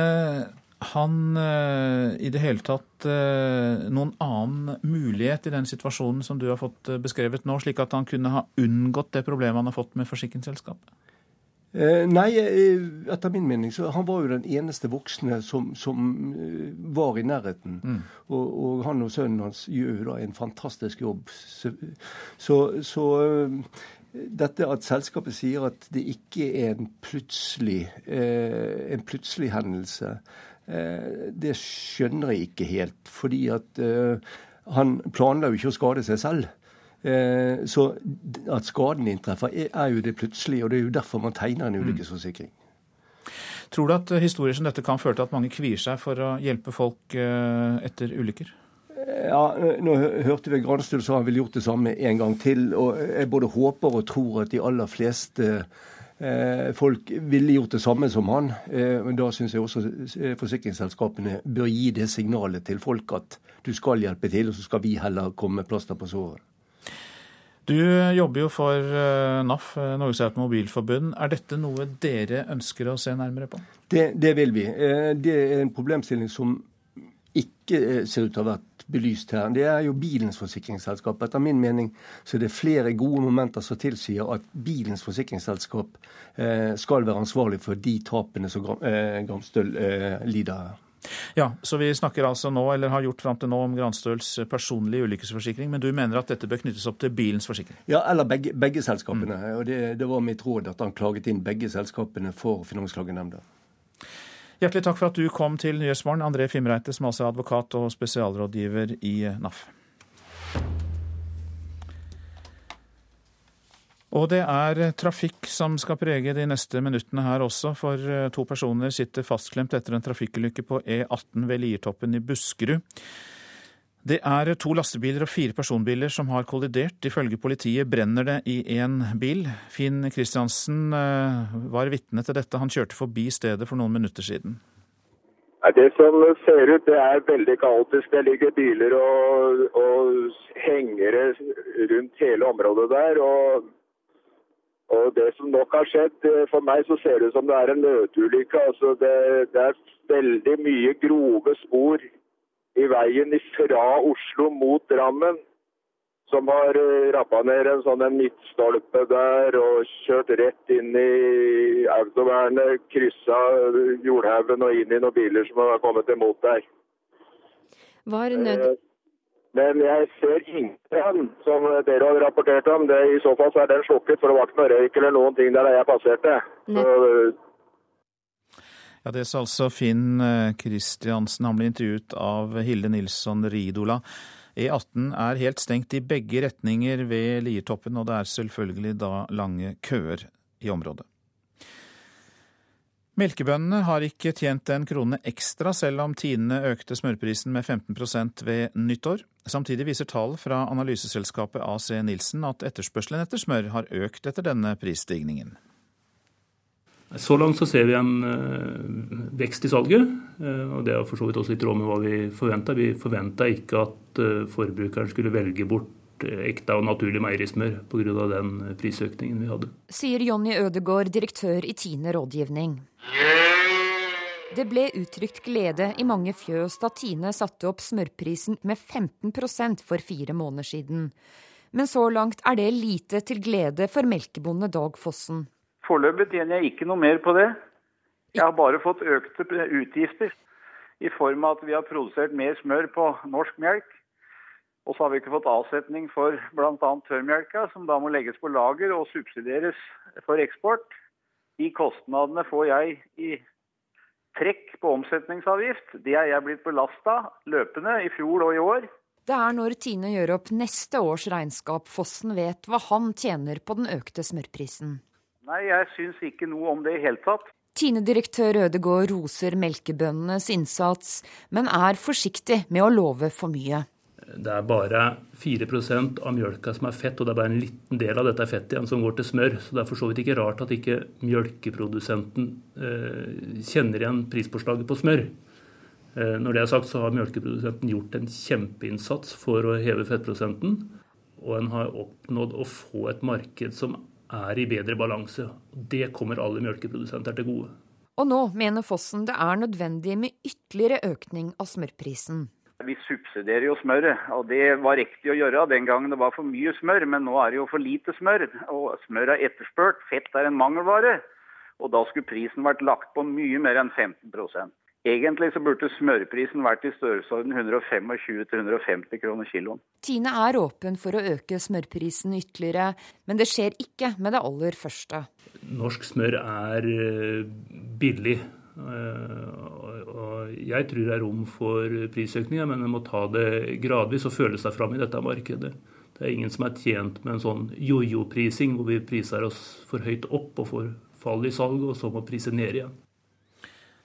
han eh, i det hele tatt eh, noen annen mulighet i den situasjonen som du har fått eh, beskrevet nå, slik at han kunne ha unngått det problemet han har fått med forsikringsselskapet? Eh, nei, eh, etter min mening så han var jo den eneste voksne som, som eh, var i nærheten. Mm. Og, og han og sønnen hans gjør jo da en fantastisk jobb. Så, så, så dette at selskapet sier at det ikke er en plutselig, en plutselig hendelse, det skjønner jeg ikke helt. Fordi at han planla jo ikke å skade seg selv. Eh, Så at skaden inntreffer, er- er jo det plutselig, og det er jo derfor man tegner en ulykkesforsikring. Tror du at eh, historier som dette kan føre til at mange kvier seg for å hjelpe folk eh, etter ulykker? Ja, Nå hørte vi Granstøl sa han ville gjort det samme en gang til. og Jeg både håper og tror at de aller fleste eh, folk ville gjort det samme som han. Eh, men da syns jeg også eh, forsikringsselskapene bør gi det signalet til folk at du skal hjelpe til, og så skal vi heller komme med plaster på såret. Du jobber jo for eh, NAF, eh, Norges Automobilforbund. Er dette noe dere ønsker å se nærmere på? Det, det vil vi. Eh, Det er en problemstilling som ikke ser ut til å ha vært belyst her. Det er jo bilens forsikringsselskap. Etter min mening så er det flere gode momenter som tilsier at bilens forsikringsselskap skal være ansvarlig for de tapene som Gram- lider her. Ja, så vi snakker altså nå, eller har gjort fram til nå, om Granstøls personlige ulykkesforsikring, men du mener at dette bør knyttes opp til bilens forsikring? Ja, eller begge, begge selskapene. Og det, det var mitt råd at han klaget inn begge selskapene for Finansklagenemnda. Hjertelig takk for at du kom til Nyhetsmorgen, André Fimreite, som altså er advokat og spesialrådgiver i NAF. Og det er trafikk som skal prege de neste minuttene her også, for eh, to personer sitter fastklemt etter en trafikkulykke på E18 ved Liertoppen i Buskerud. Det er to lastebiler og fire personbiler som har kollidert. Ifølge politiet brenner det i én bil. Finn Kristiansen eh, var vitne til dette. Han kjørte forbi stedet for noen minutter siden. Det som ser ut, det er veldig kaotisk. Det ligger biler og, og hengere rundt hele området der. og Og det som nok har skjedd, eh, For meg så ser det ut som det er en nødulykke. altså det, det er veldig mye grove spor i veien fra Oslo mot Drammen. Som har eh, rappa ned en sånn en midtstolpe der og kjørt rett inn i autovernet. Kryssa jordhaugen og inn i noen biler som har kommet imot der. Var nød... Eh, Men jeg ser ingen som dere har rapportert om. Det, I så fall så er den slukket, for det var ikke noe røyk eller noen ting der jeg passerte. Så, Ja, Det sa altså Finn Kristiansen. Han ble intervjuet av Hilde Nilsson Ridola. E18 er helt stengt i begge retninger ved Liertoppen, og det er selvfølgelig da lange køer i området. Melkebøndene har ikke tjent en krone ekstra, selv om Tine økte smørprisen med 15% ved nyttår. Samtidig viser tall fra analyseselskapet AC Nilsen at etterspørselen etter smør har økt etter denne prisstigningen. Så langt så ser vi en uh, vekst i salget, uh, og det er for så vidt også litt råd med hva vi forventa. Vi forventa ikke at uh, forbrukeren skulle velge bort ekte og naturlig meierismør pga. den prisøkningen vi hadde. Sier Jonny Ødegård, direktør i Tine rådgivning. Det ble uttrykt glede i mange fjøs da Tine satte opp smørprisen med 15% for fire måneder siden. Men så langt er det lite til glede for melkebonde Dag Fossen. Foreløpig tjener jeg ikke noe mer på det. Jeg har bare fått økte utgifter i form av at vi har produsert mer smør på norsk melk. Og så har vi ikke fått avsetning for bl.a. tørrmelka, som da må legges på lager og subsidieres for eksport. De kostnadene får jeg i trekk på omsetningsavgift. Det er jeg blitt belasta løpende i fjor og i år. Det er når Tine gjør opp neste års regnskap Fossen vet hva han tjener på den økte smørprisen. Nei, jeg syns ikke noe om det i hele tatt. Tine-direktør Ødegård roser melkebøndenes innsats, men er forsiktig med å love for mye. Det er bare 4% av mjølka som er fett, og det er bare en liten del av dette fettet igjen som går til smør. Så det er for så vidt ikke rart at ikke mjølkeprodusenten eh, kjenner igjen prispåslaget på smør. Eh, når det er sagt, så har mjølkeprodusenten gjort en kjempeinnsats for å heve fettprosenten. Og en har oppnådd å få et marked som er i bedre balanse. Det kommer alle mjølkeprodusenter til gode. Og nå mener Fossen det er nødvendig med ytterligere økning av smørprisen. Vi subsidierer jo smøret, og det var riktig å gjøre den gangen det var for mye smør. Men nå er det jo for lite smør, og smør er etterspurt. Fett er en mangelvare. Og da skulle prisen vært lagt på mye mer enn 15% Egentlig så burde smørprisen vært i størrelsesorden 125-150 kroner kiloen. Tine er åpen for å øke smørprisen ytterligere, men det skjer ikke med det aller første. Norsk smør er eh, billig. Og jeg tror det er rom for prisøkninger, men en må ta det gradvis og føle seg fram i dette markedet. Det er ingen som er tjent med en sånn jojo-prising, hvor vi priser oss for høyt opp og får fall i salg, og så må prise ned igjen.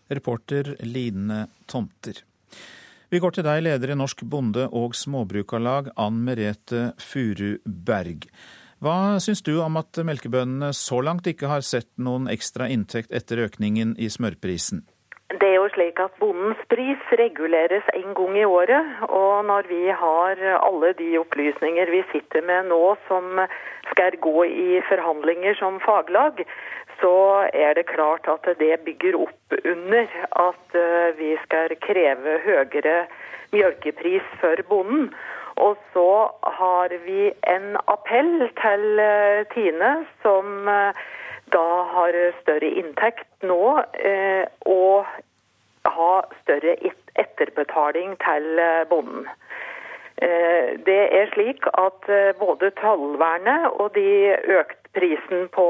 Reporter Line Tomter. Vi går til deg, leder i Norsk Bonde- og Småbrukarlag, Ann Merete Furuberg. Hva syns du om at melkebøndene så langt ikke har sett noen ekstra inntekt etter økningen i smørprisen? Det er jo slik at Bondens pris reguleres en gang i året. Og når vi har alle de opplysninger vi sitter med nå som skal gå i forhandlinger som faglag, så er det klart at det bygger opp under at eh, vi skal kreve høyere melkepris for bonden. Og så har vi en appell til eh, Tine, som eh, da har større inntekt nå, og ha større etterbetaling til bonden. Det er slik at både tollvernet og de økte prisen på,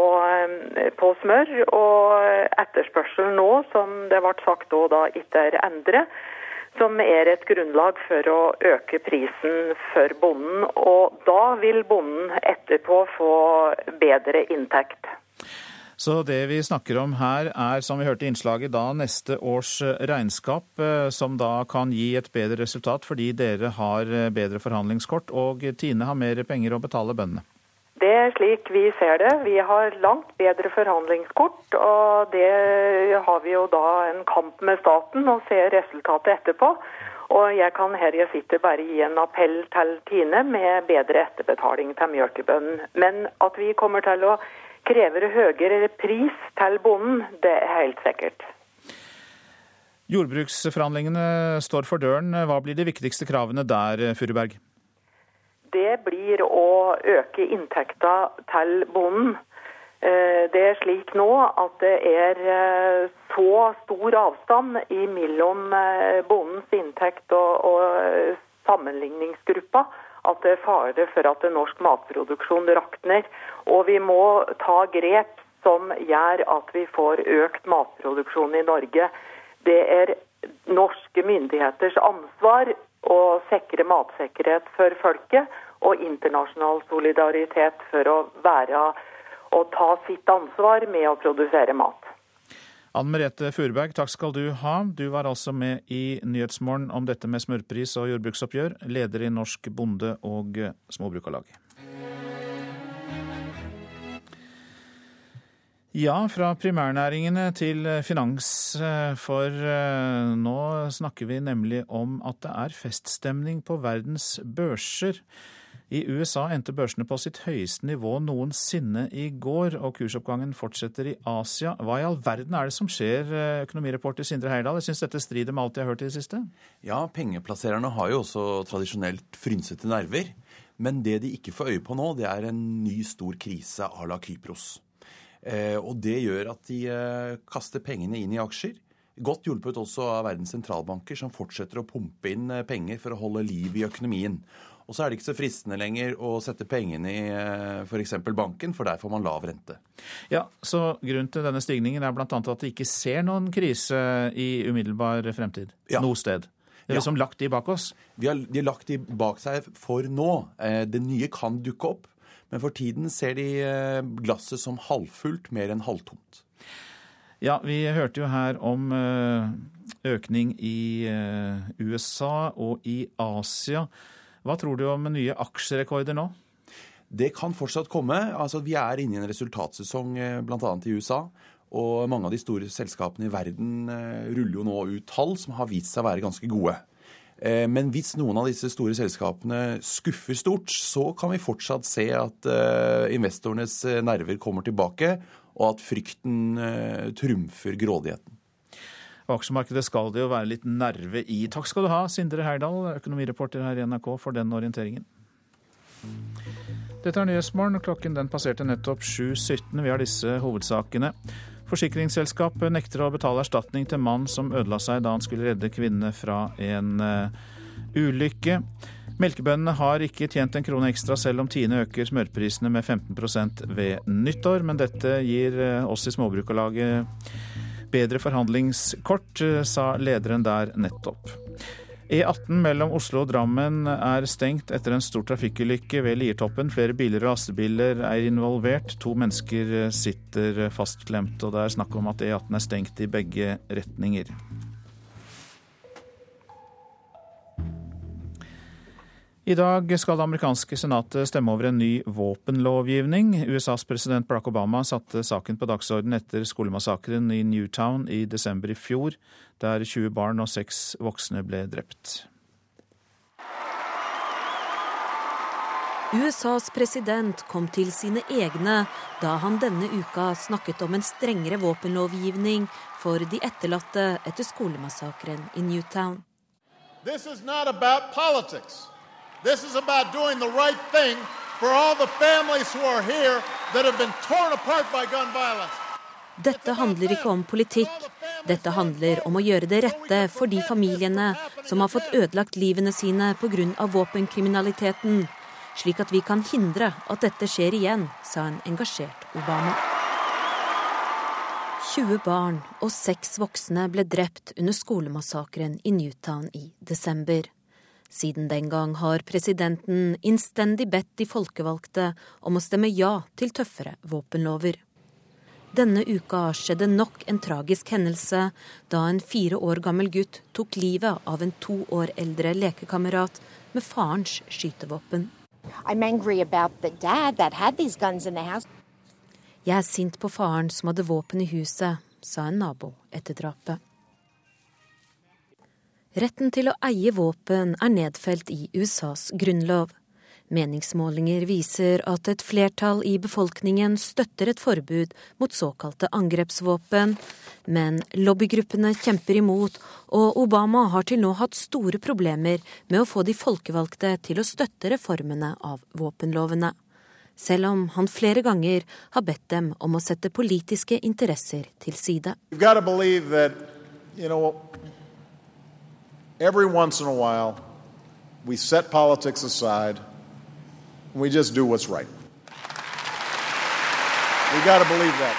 på, smør og etterspørselen nå, som det ble sagt da ikke er endret, som er et grunnlag for å øke prisen for bonden. Og da vil bonden etterpå få bedre inntekt. Så det vi snakker om her er, som vi hørte i innslaget, da neste års regnskap, som da kan gi et bedre resultat fordi dere har bedre forhandlingskort og Tine har mer penger å betale bøndene? Det er slik vi ser det. Vi har langt bedre forhandlingskort, og det har vi jo da en kamp med staten og ser resultatet etterpå. Og jeg kan her jeg sitter bare gi en appell til Tine med bedre etterbetaling til mjølkebønnen. Men at vi kommer til å kreve høyere pris til bonden, det er helt sikkert. Jordbruksforhandlingene står for døren. Hva blir de viktigste kravene der, Furuberg? Det blir å øke inntekta til bonden. Eh, det er slik nå at det er eh, så stor avstand mellom eh, bondens inntekt og, og sammenligningsgruppa at det er fare for at norsk matproduksjon rakner. Og vi må ta grep som gjør at vi får økt matproduksjon i Norge. Det er norske myndigheters ansvar å sikre matsikkerhet for folket, og internasjonal solidaritet for å være og ta sitt ansvar med å produsere mat. Anne Merete Furberg, takk skal du ha. Du var altså med i Nyhetsmorgen om dette med smørpris og jordbruksoppgjør, leder i Norsk bonde- og småbrukarlag. Ja, fra primærnæringene til finans, for eh, nå snakker vi nemlig om at det er feststemning på verdens børser. I USA endte børsene på sitt høyeste nivå noensinne i går, og kursoppgangen fortsetter i Asia. Hva i all verden er det som skjer, eh, økonomireporter Sindre Heyerdahl? Jeg syns dette strider med alt jeg har hørt i det siste? Ja, pengeplassererne har jo også tradisjonelt frynsete nerver. Men det de ikke får øye på nå, det er en ny stor krise à la Kypros. Eh, og det gjør at de eh, kaster pengene inn i aksjer. Godt hjulpet også av verdens sentralbanker, som fortsetter å pumpe inn penger for å holde liv i økonomien. Og så er det ikke så fristende lenger å sette pengene i eh, f.eks. banken, for der får man lav rente. Ja, så Grunnen til denne stigningen er bl.a. at de ikke ser noen krise i umiddelbar fremtid ja. noe sted. Det er liksom ja. lagt de bak oss? Vi har, de har lagt de bak seg for nå. Eh, det nye kan dukke opp. Men for tiden ser de eh, glasset som halvfullt mer enn halvtomt. Ja, vi hørte jo her om økning i USA og i Asia. Hva tror du om nye aksjerekorder nå? Det kan fortsatt komme. Altså, vi er inne i en resultatsesong eh, bl.a. i USA. Og mange av de store selskapene i verden eh, ruller jo nå ut tall som har vist seg å være ganske gode. Eh, men hvis noen av disse store selskapene skuffer stort, så kan vi fortsatt se at investorenes nerver kommer tilbake, og at frykten trumfer grådigheten. Aksjemarkedet skal det jo være litt nerve i. Takk skal du ha, Sindre Herdal, økonomireporter her i NRK, for den orienteringen. Dette er Nyhetsmorgen. Klokken den passerte nettopp 7.17. Vi har disse hovedsakene. Forsikringsselskapet nekter å betale erstatning til mann som ødela seg da han skulle redde kvinne fra en uh, ulykke. Melkebøndene har ikke tjent en krone ekstra selv om Tine øker smørprisene med 15% ved nyttår, men dette gir uh, oss i Småbrukarlaget bedre forhandlingskort, eh, sa lederen der nettopp. E18 mellom Oslo og Drammen er stengt etter en stor trafikkulykke ved Liertoppen. Flere biler og lastebiler er involvert. To mennesker eh, sitter fastklemt, og det er snakk om at E18 er stengt i begge retninger. I dag skal det amerikanske senatet stemme over en ny våpenlovgivning. USAs president Barack Obama satte saken på dagsorden etter skolemassakren i Newtown i desember i fjor, der 20 barn og 6 voksne ble drept. USAs president kom til sine egne da han denne uka snakket om en strengere våpenlovgivning for de etterlatte etter skolemassakren i Newtown. This is not about politics. This is about doing the right thing for all the families who are here that have been torn apart by gun violence. Dette handler ikke om politikk. Dette handler om å gjøre det rette for de familiene som har fått ødelagt livene sine pga. våpenkriminaliteten, slik at vi kan hindre at dette skjer igjen, sa en engasjert Obama. 20 barn og seks voksne ble drept under skolemassakren i Newtown i desember. Siden den gang har presidenten innstendig bedt de folkevalgte om å stemme ja til tøffere våpenlover. Denne uka skjedde nok en tragisk hendelse da en fire år gammel gutt tok livet av en to år eldre lekekamerat med farens skytevåpen. Jeg er sint på faren som hadde våpen i huset, sa en nabo etter drapet. Retten til å eie våpen er nedfelt i USAs grunnlov. Meningsmålinger viser at et flertall i befolkningen støtter et forbud mot såkalte angrepsvåpen, men lobbygruppene kjemper imot, og Obama har til nå hatt store problemer med å få de folkevalgte til å støtte reformene av våpenlovene. Selv om han flere ganger har bedt dem om å sette politiske interesser til side. You know, every once in a while, we set politics aside and We just do what's right. We gotta believe that.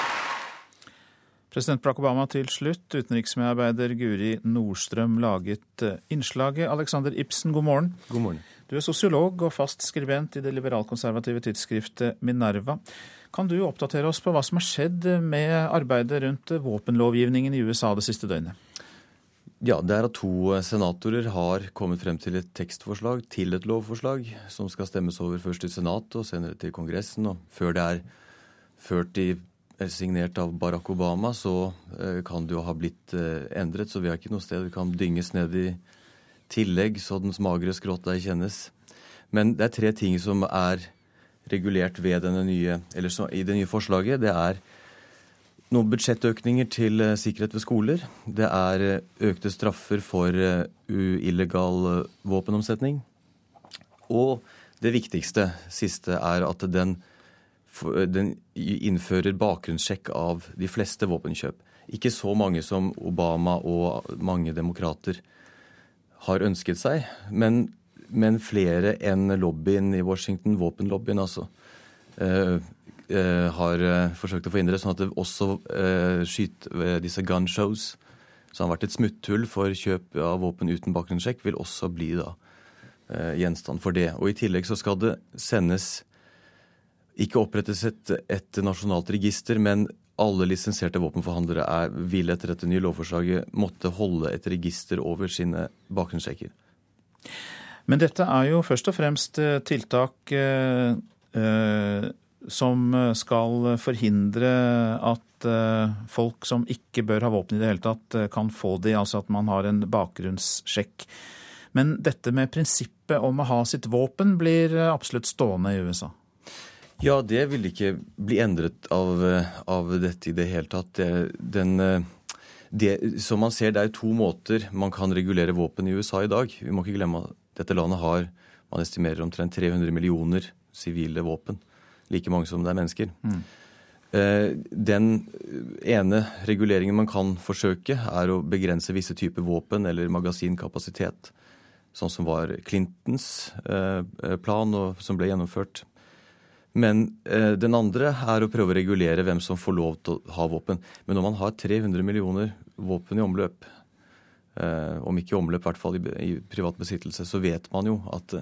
President Barack Obama til slutt. Utenriksmedarbeider Guri Nordstrøm laget eh, innslaget. Alexander Ibsen, god morgen. God morgen. Du er sosiolog og fast skribent i det liberalkonservative tidsskriftet Minerva. Kan du oppdatere oss på hva som har skjedd med arbeidet rundt våpenlovgivningen i USA det siste døgnet? Ja, det er at to senatorer har kommet frem til et tekstforslag til et lovforslag som skal stemmes over først i Senatet og senere til Kongressen. Og før det er ført i signert av Barack Obama, så eh, kan det jo ha blitt eh, endret. Så vi har ikke noe sted vi kan dynges ned i tillegg, så dens magre skrått der kjennes. Men det er tre ting som er regulert ved denne nye, eller så, i det nye forslaget. Det er noen budsjettøkninger til eh, sikkerhet ved skoler. Det er eh, økte straffer for uillegal illegal våpenomsetning. Og det viktigste, siste, er at den, den innfører bakgrunnssjekk av de fleste våpenkjøp. Ikke så mange som Obama og mange demokrater har ønsket seg, men, men flere enn lobbyen i Washington, våpenlobbyen altså, Eh, har eh, forsøkt å forhindre, sånn at det også uh, skyter disse gun shows, som har vært et smutthull for kjøp av våpen uten bakgrunnssjekk, vil også bli da gjenstand for det. Og I tillegg så skal det sendes ikke opprettes et, et nasjonalt register, men alle lisensierte våpenforhandlere er, vil etter dette nye lovforslaget måtte holde et register over sine bakgrunnssjekker. Men dette er jo først og fremst tiltak eh, som eh, skal forhindre at eh, folk som ikke bør ha våpen i det hele tatt, eh, kan få de, altså at man har en bakgrunnssjekk. Men dette med prinsippet om å ha sitt våpen blir absolutt stående i USA? Ja, det vil ikke bli endret av, av dette i det hele tatt. Det, den, det, som man ser, det er to måter man kan regulere våpen i USA i dag. Vi må ikke glemme at dette landet har man estimerer omtrent 300 millioner sivile våpen like mange som det er mennesker. Mm. Den ene reguleringen man kan forsøke, er å begrense visse typer våpen eller magasinkapasitet. Sånn som var Clintons eh, plan, og som ble gjennomført. Men den andre er å prøve å regulere hvem som får lov til å ha våpen. Men når man har 300 millioner våpen i omløp, om ikke i omløp, i hvert fall i privat besittelse, så vet man jo at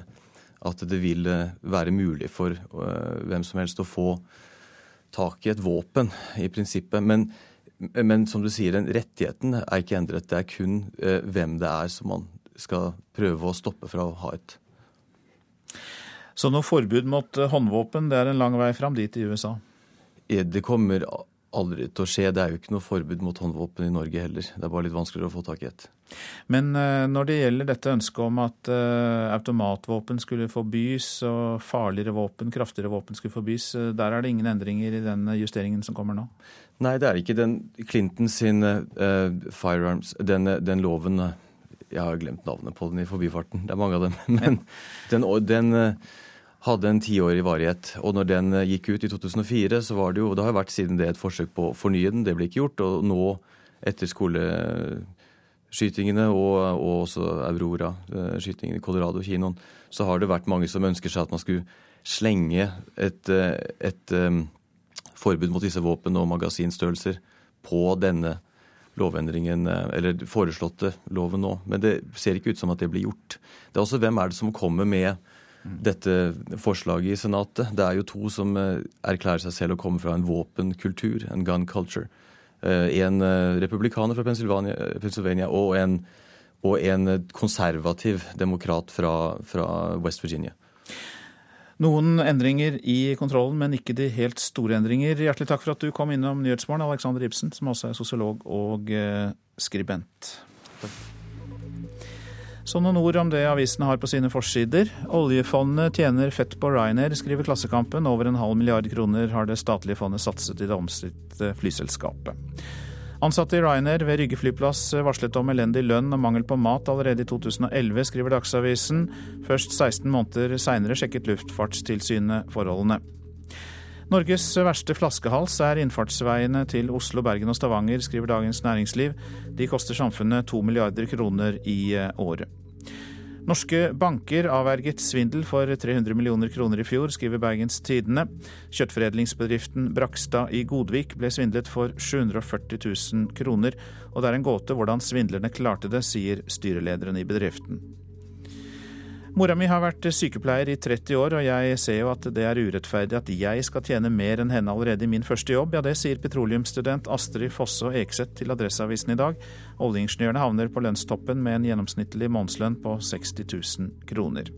at det vil eh, være mulig for eh, hvem som helst å få tak i et våpen, i prinsippet. Men, men som du sier, den rettigheten er ikke endret. Det er kun eh, hvem det er som man skal prøve å stoppe fra å ha et. Så noe forbud mot håndvåpen, det er en lang vei fram dit i USA? Det kommer aldri til å skje. Det er jo ikke noe forbud mot håndvåpen i Norge heller. Det er bare litt vanskeligere å få tak i et. Men uh, når det gjelder dette ønsket om at uh, automatvåpen skulle forbys og farligere våpen, kraftigere våpen skulle forbys, uh, der er det ingen endringer i den justeringen som kommer nå? Nei, det er ikke den Clinton sin firearms, den, den loven Jeg har glemt navnet på den i forbifarten. Det er mange av dem. Men den, den hadde en tiårig varighet. Og når den eh, gikk ut i 2004, så var det jo Det har jo vært siden det et forsøk på å fornye den. Det ble ikke gjort. Og nå, etter skoleskytingene og, og også Aurora-skytingen i Colorado, kinoen, så har det vært mange som ønsker seg at man skulle slenge et, eh, et um, forbud mot disse våpen og magasinstørrelser på denne lovendringen, eller foreslåtte loven nå. Men det ser ikke ut som at det blir gjort. Det er også hvem er det som kommer med dette forslaget i Senatet. Det er jo to som eh, erklærer seg selv å komme fra en våpenkultur, en gun culture. Eh, en eh, republikaner fra Pennsylvania, Pennsylvania og, en, og, en, konservativ demokrat fra, fra West Virginia. Noen endringer i kontrollen, men ikke de helt store endringer. Hjertelig takk for at du kom innom Nyhetsmorgen, Alexander Ibsen, som også er sosiolog og skribent. Takk. Så noen ord om det avisene har på sine forsider. Oljefondet tjener fett på Ryanair, skriver Klassekampen. Over en halv milliard kroner har det statlige fondet satset i det omstridte flyselskapet. Ansatte i Ryanair ved Rygge flyplass varslet om elendig lønn og mangel på mat allerede i 2011, skriver Dagsavisen. Først 16 måneder seinere sjekket Luftfartstilsynet forholdene. Norges verste flaskehals er innfartsveiene til Oslo, Bergen og Stavanger, skriver Dagens Næringsliv. De koster samfunnet to milliarder kroner i eh, året. Norske banker avverget svindel for 300 millioner kroner i fjor, skriver Bergens Tidende. Kjøttforedlingsbedriften Brakstad i Godvik ble svindlet for 740 000 kroner, og det er en gåte hvordan svindlerne klarte det, sier styrelederen i bedriften. Mora mi har vært sykepleier i 30 år, og jeg ser jo at det er urettferdig at jeg skal tjene mer enn henne allerede i min første jobb. Ja, det sier petroleumsstudent Astrid Fosse Ekseth til Adresseavisen i dag. Oljeingeniørene havner på lønnstoppen med en gjennomsnittlig månedslønn på 60 000 kroner.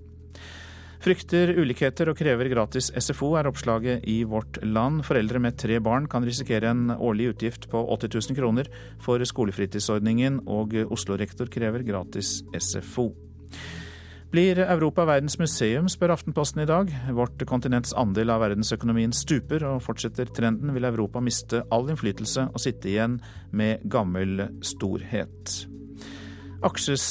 Frykter ulikheter og krever gratis SFO, er oppslaget i Vårt Land. Foreldre med tre barn kan risikere en årlig utgift på 80 000 kroner for skolefritidsordningen, og Oslo-rektor krever gratis SFO. Blir Europa verdens museum, spør Aftenposten i dag. Vårt kontinents andel av verdensøkonomien stuper, og fortsetter trenden vil Europa miste all innflytelse og sitte igjen med gammel storhet. Aksjes,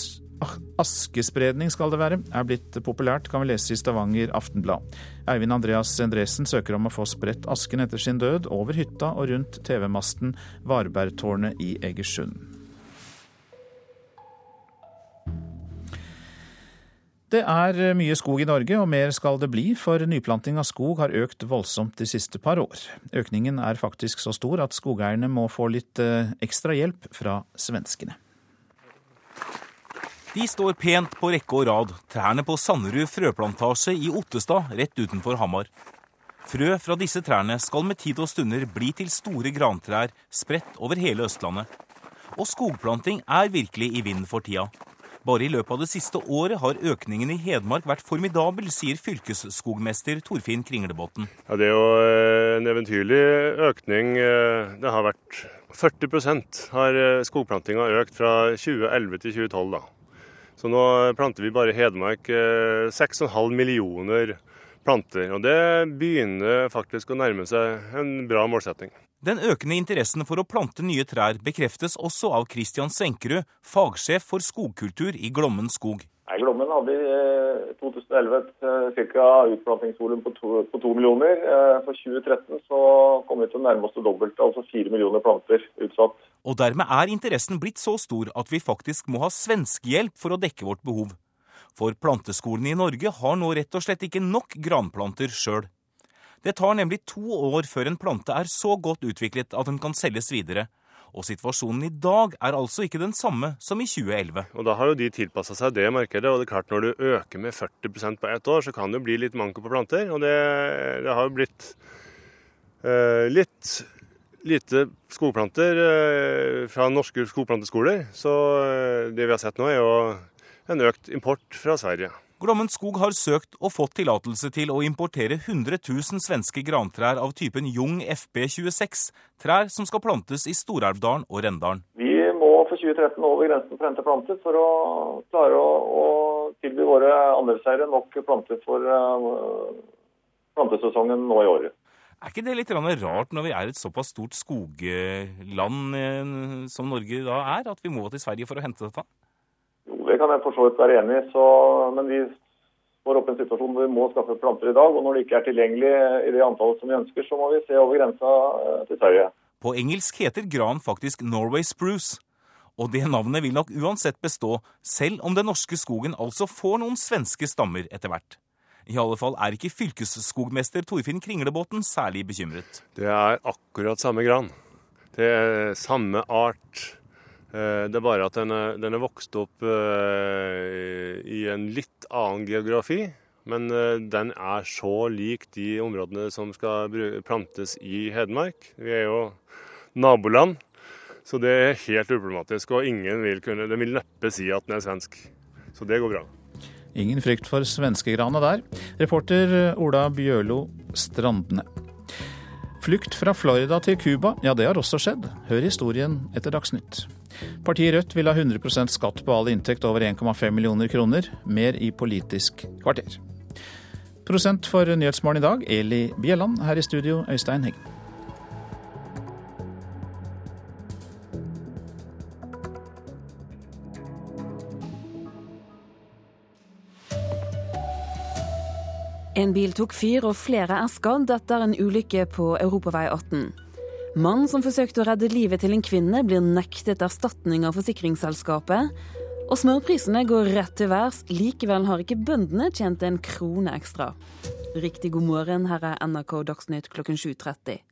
askespredning skal det være, er blitt populært, kan vi lese i Stavanger Aftenblad. Eivind Andreas Endresen søker om å få spredt asken etter sin død over hytta og rundt TV-masten Varbergtårnet i Egersund. Det er mye skog i Norge, og mer skal det bli, for nyplanting av skog har økt voldsomt de siste par år. Økningen er faktisk så stor at skogeierne må få litt eh, ekstra hjelp fra svenskene. De står pent på rekke og rad, trærne på Sanderud frøplantasje i Ottestad rett utenfor Hamar. Frø fra disse trærne skal med tid og stunder bli til store grantrær spredt over hele Østlandet. Og skogplanting er virkelig i vinden for tida. Bare i løpet av det siste året har økningen i Hedmark vært formidabel, sier fylkesskogmester Torfinn Kringlebotn. Ja, det er jo eh, en eventyrlig økning. Eh, det har vært 40% har eh, skogplantinga økt fra 2011 til 2012. da. Så nå planter vi bare i Hedmark 6,5 millioner planter. Og det begynner faktisk å nærme seg en bra målsetting. Den økende interessen for å plante nye trær bekreftes også av Christian Senkerud, fagsjef for skogkultur i Glommen skog. Nei, Glommen hadde i 2011 et eh, ca. utplantingsvolum på, på to millioner. Eh, for 2013 så kom vi til nærmest nærme det dobbelte, altså 4 millioner planter utsatt. Og dermed er interessen blitt så stor at vi faktisk må ha svenskehjelp for å dekke vårt behov. For planteskolene i Norge har nå rett og slett ikke nok granplanter sjøl. Det tar nemlig to år før en plante er så godt utviklet at den kan selges videre. Og situasjonen i dag er altså ikke den samme som i 2011. Og Da har jo de tilpassa seg det markedet. og det er klart Når du øker med 40% på ett år, så kan det jo bli litt manko på planter. Og det, det har jo blitt eh, litt lite skogplanter eh, fra norske skogplanteskoler. Så eh, det vi har sett nå, er jo en økt import fra Sverige. Glommen skog har søkt og fått tillatelse til å importere 100 000 svenske grantrær av typen Jung FB26, trær som skal plantes i Storelvdalen og Rendalen. Vi må for 2013 over grensen for hente planter for å klare å, å tilby våre andelseiere nok planter for uh, plantesesongen nå i året. Er ikke det litt rart når vi er et såpass stort skogland eh, som Norge da er, at vi må til Sverige for å hente dette? Det kan jeg for så vidt være enig i, men vi står oppe i en situasjon hvor vi må skaffe planter i dag. Og når det ikke er tilgjengelig i det antallet som vi ønsker, så må vi se over grensa eh, til Sverige. På engelsk heter gran faktisk Norway spruce. Og det navnet vil nok uansett bestå, selv om den norske skogen altså får noen svenske stammer etter hvert. I alle fall er ikke fylkesskogmester Torfinn Kringlebåten særlig bekymret. Det er akkurat samme gran. Det er samme art det er bare at den er, den er vokst opp uh, i en litt annen geografi. Men uh, den er så lik de områdene som skal plantes i Hedmark. Vi er jo naboland, så det er helt uproblematisk. Og ingen vil kunne, Den vil neppe si at den er svensk. Så det går bra. Ingen frykt for svenskegrana der. Reporter Ola Bjørlo Strandene. Flukt fra Florida til Cuba, ja det har også skjedd. Hør historien etter Dagsnytt. Partiet Rødt vil ha 100 skatt på all inntekt over 1,5 millioner kroner. Mer i Politisk kvarter. Prosent for Nyhetsmorgen i dag, Eli Bjelland. Her i studio, Øystein Heggen. En bil tok fyr, og flere er skadd etter en ulykke på Europavei 18. Mann som forsøkte å redde livet til en kvinne, blir nektet erstatning av forsikringsselskapet. Og smørprisene går rett til værs. Likevel har ikke bøndene tjent en krone ekstra. Riktig god morgen, her er NRK Dagsnytt klokken 7.30.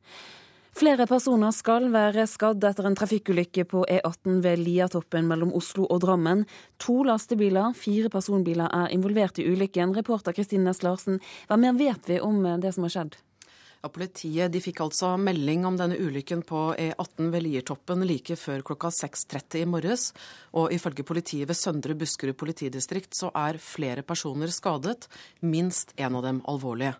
Flere personer skal være skadd etter en trafikkulykke på E18 ved Liatoppen mellom Oslo og Drammen. To lastebiler, fire personbiler er involvert i ulykken. Reporter Kristine Næss Larsen, hva mer vet vi om det som har skjedd? Ja, politiet de fikk altså melding om denne ulykken på E18 ved Liertoppen like før klokka 6.30 i morges. Og ifølge politiet ved Søndre Buskerud politidistrikt så er flere personer skadet, minst en av dem alvorlige.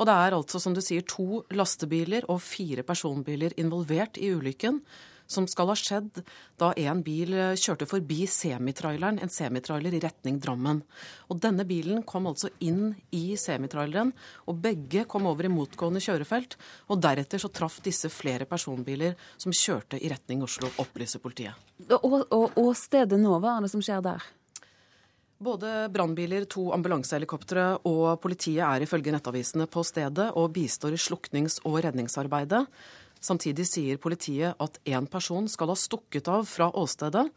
Og det er altså, som du sier, to lastebiler og fire personbiler involvert i ulykken, som skal ha skjedd da en bil kjørte forbi semitraileren, en semitrailer i retning Drammen. Og denne bilen kom altså inn i semitraileren, og begge kom over i motgående kjørefelt. Og deretter så traff disse flere personbiler som kjørte i retning Oslo, opplyser politiet. Og, og, og stedet nå, hva er det som skjer der? Både brannbiler, to ambulansehelikoptre og politiet er ifølge nettavisene på stedet og bistår i sluknings- og redningsarbeidet. Samtidig sier politiet at én person skal ha stukket av fra åstedet.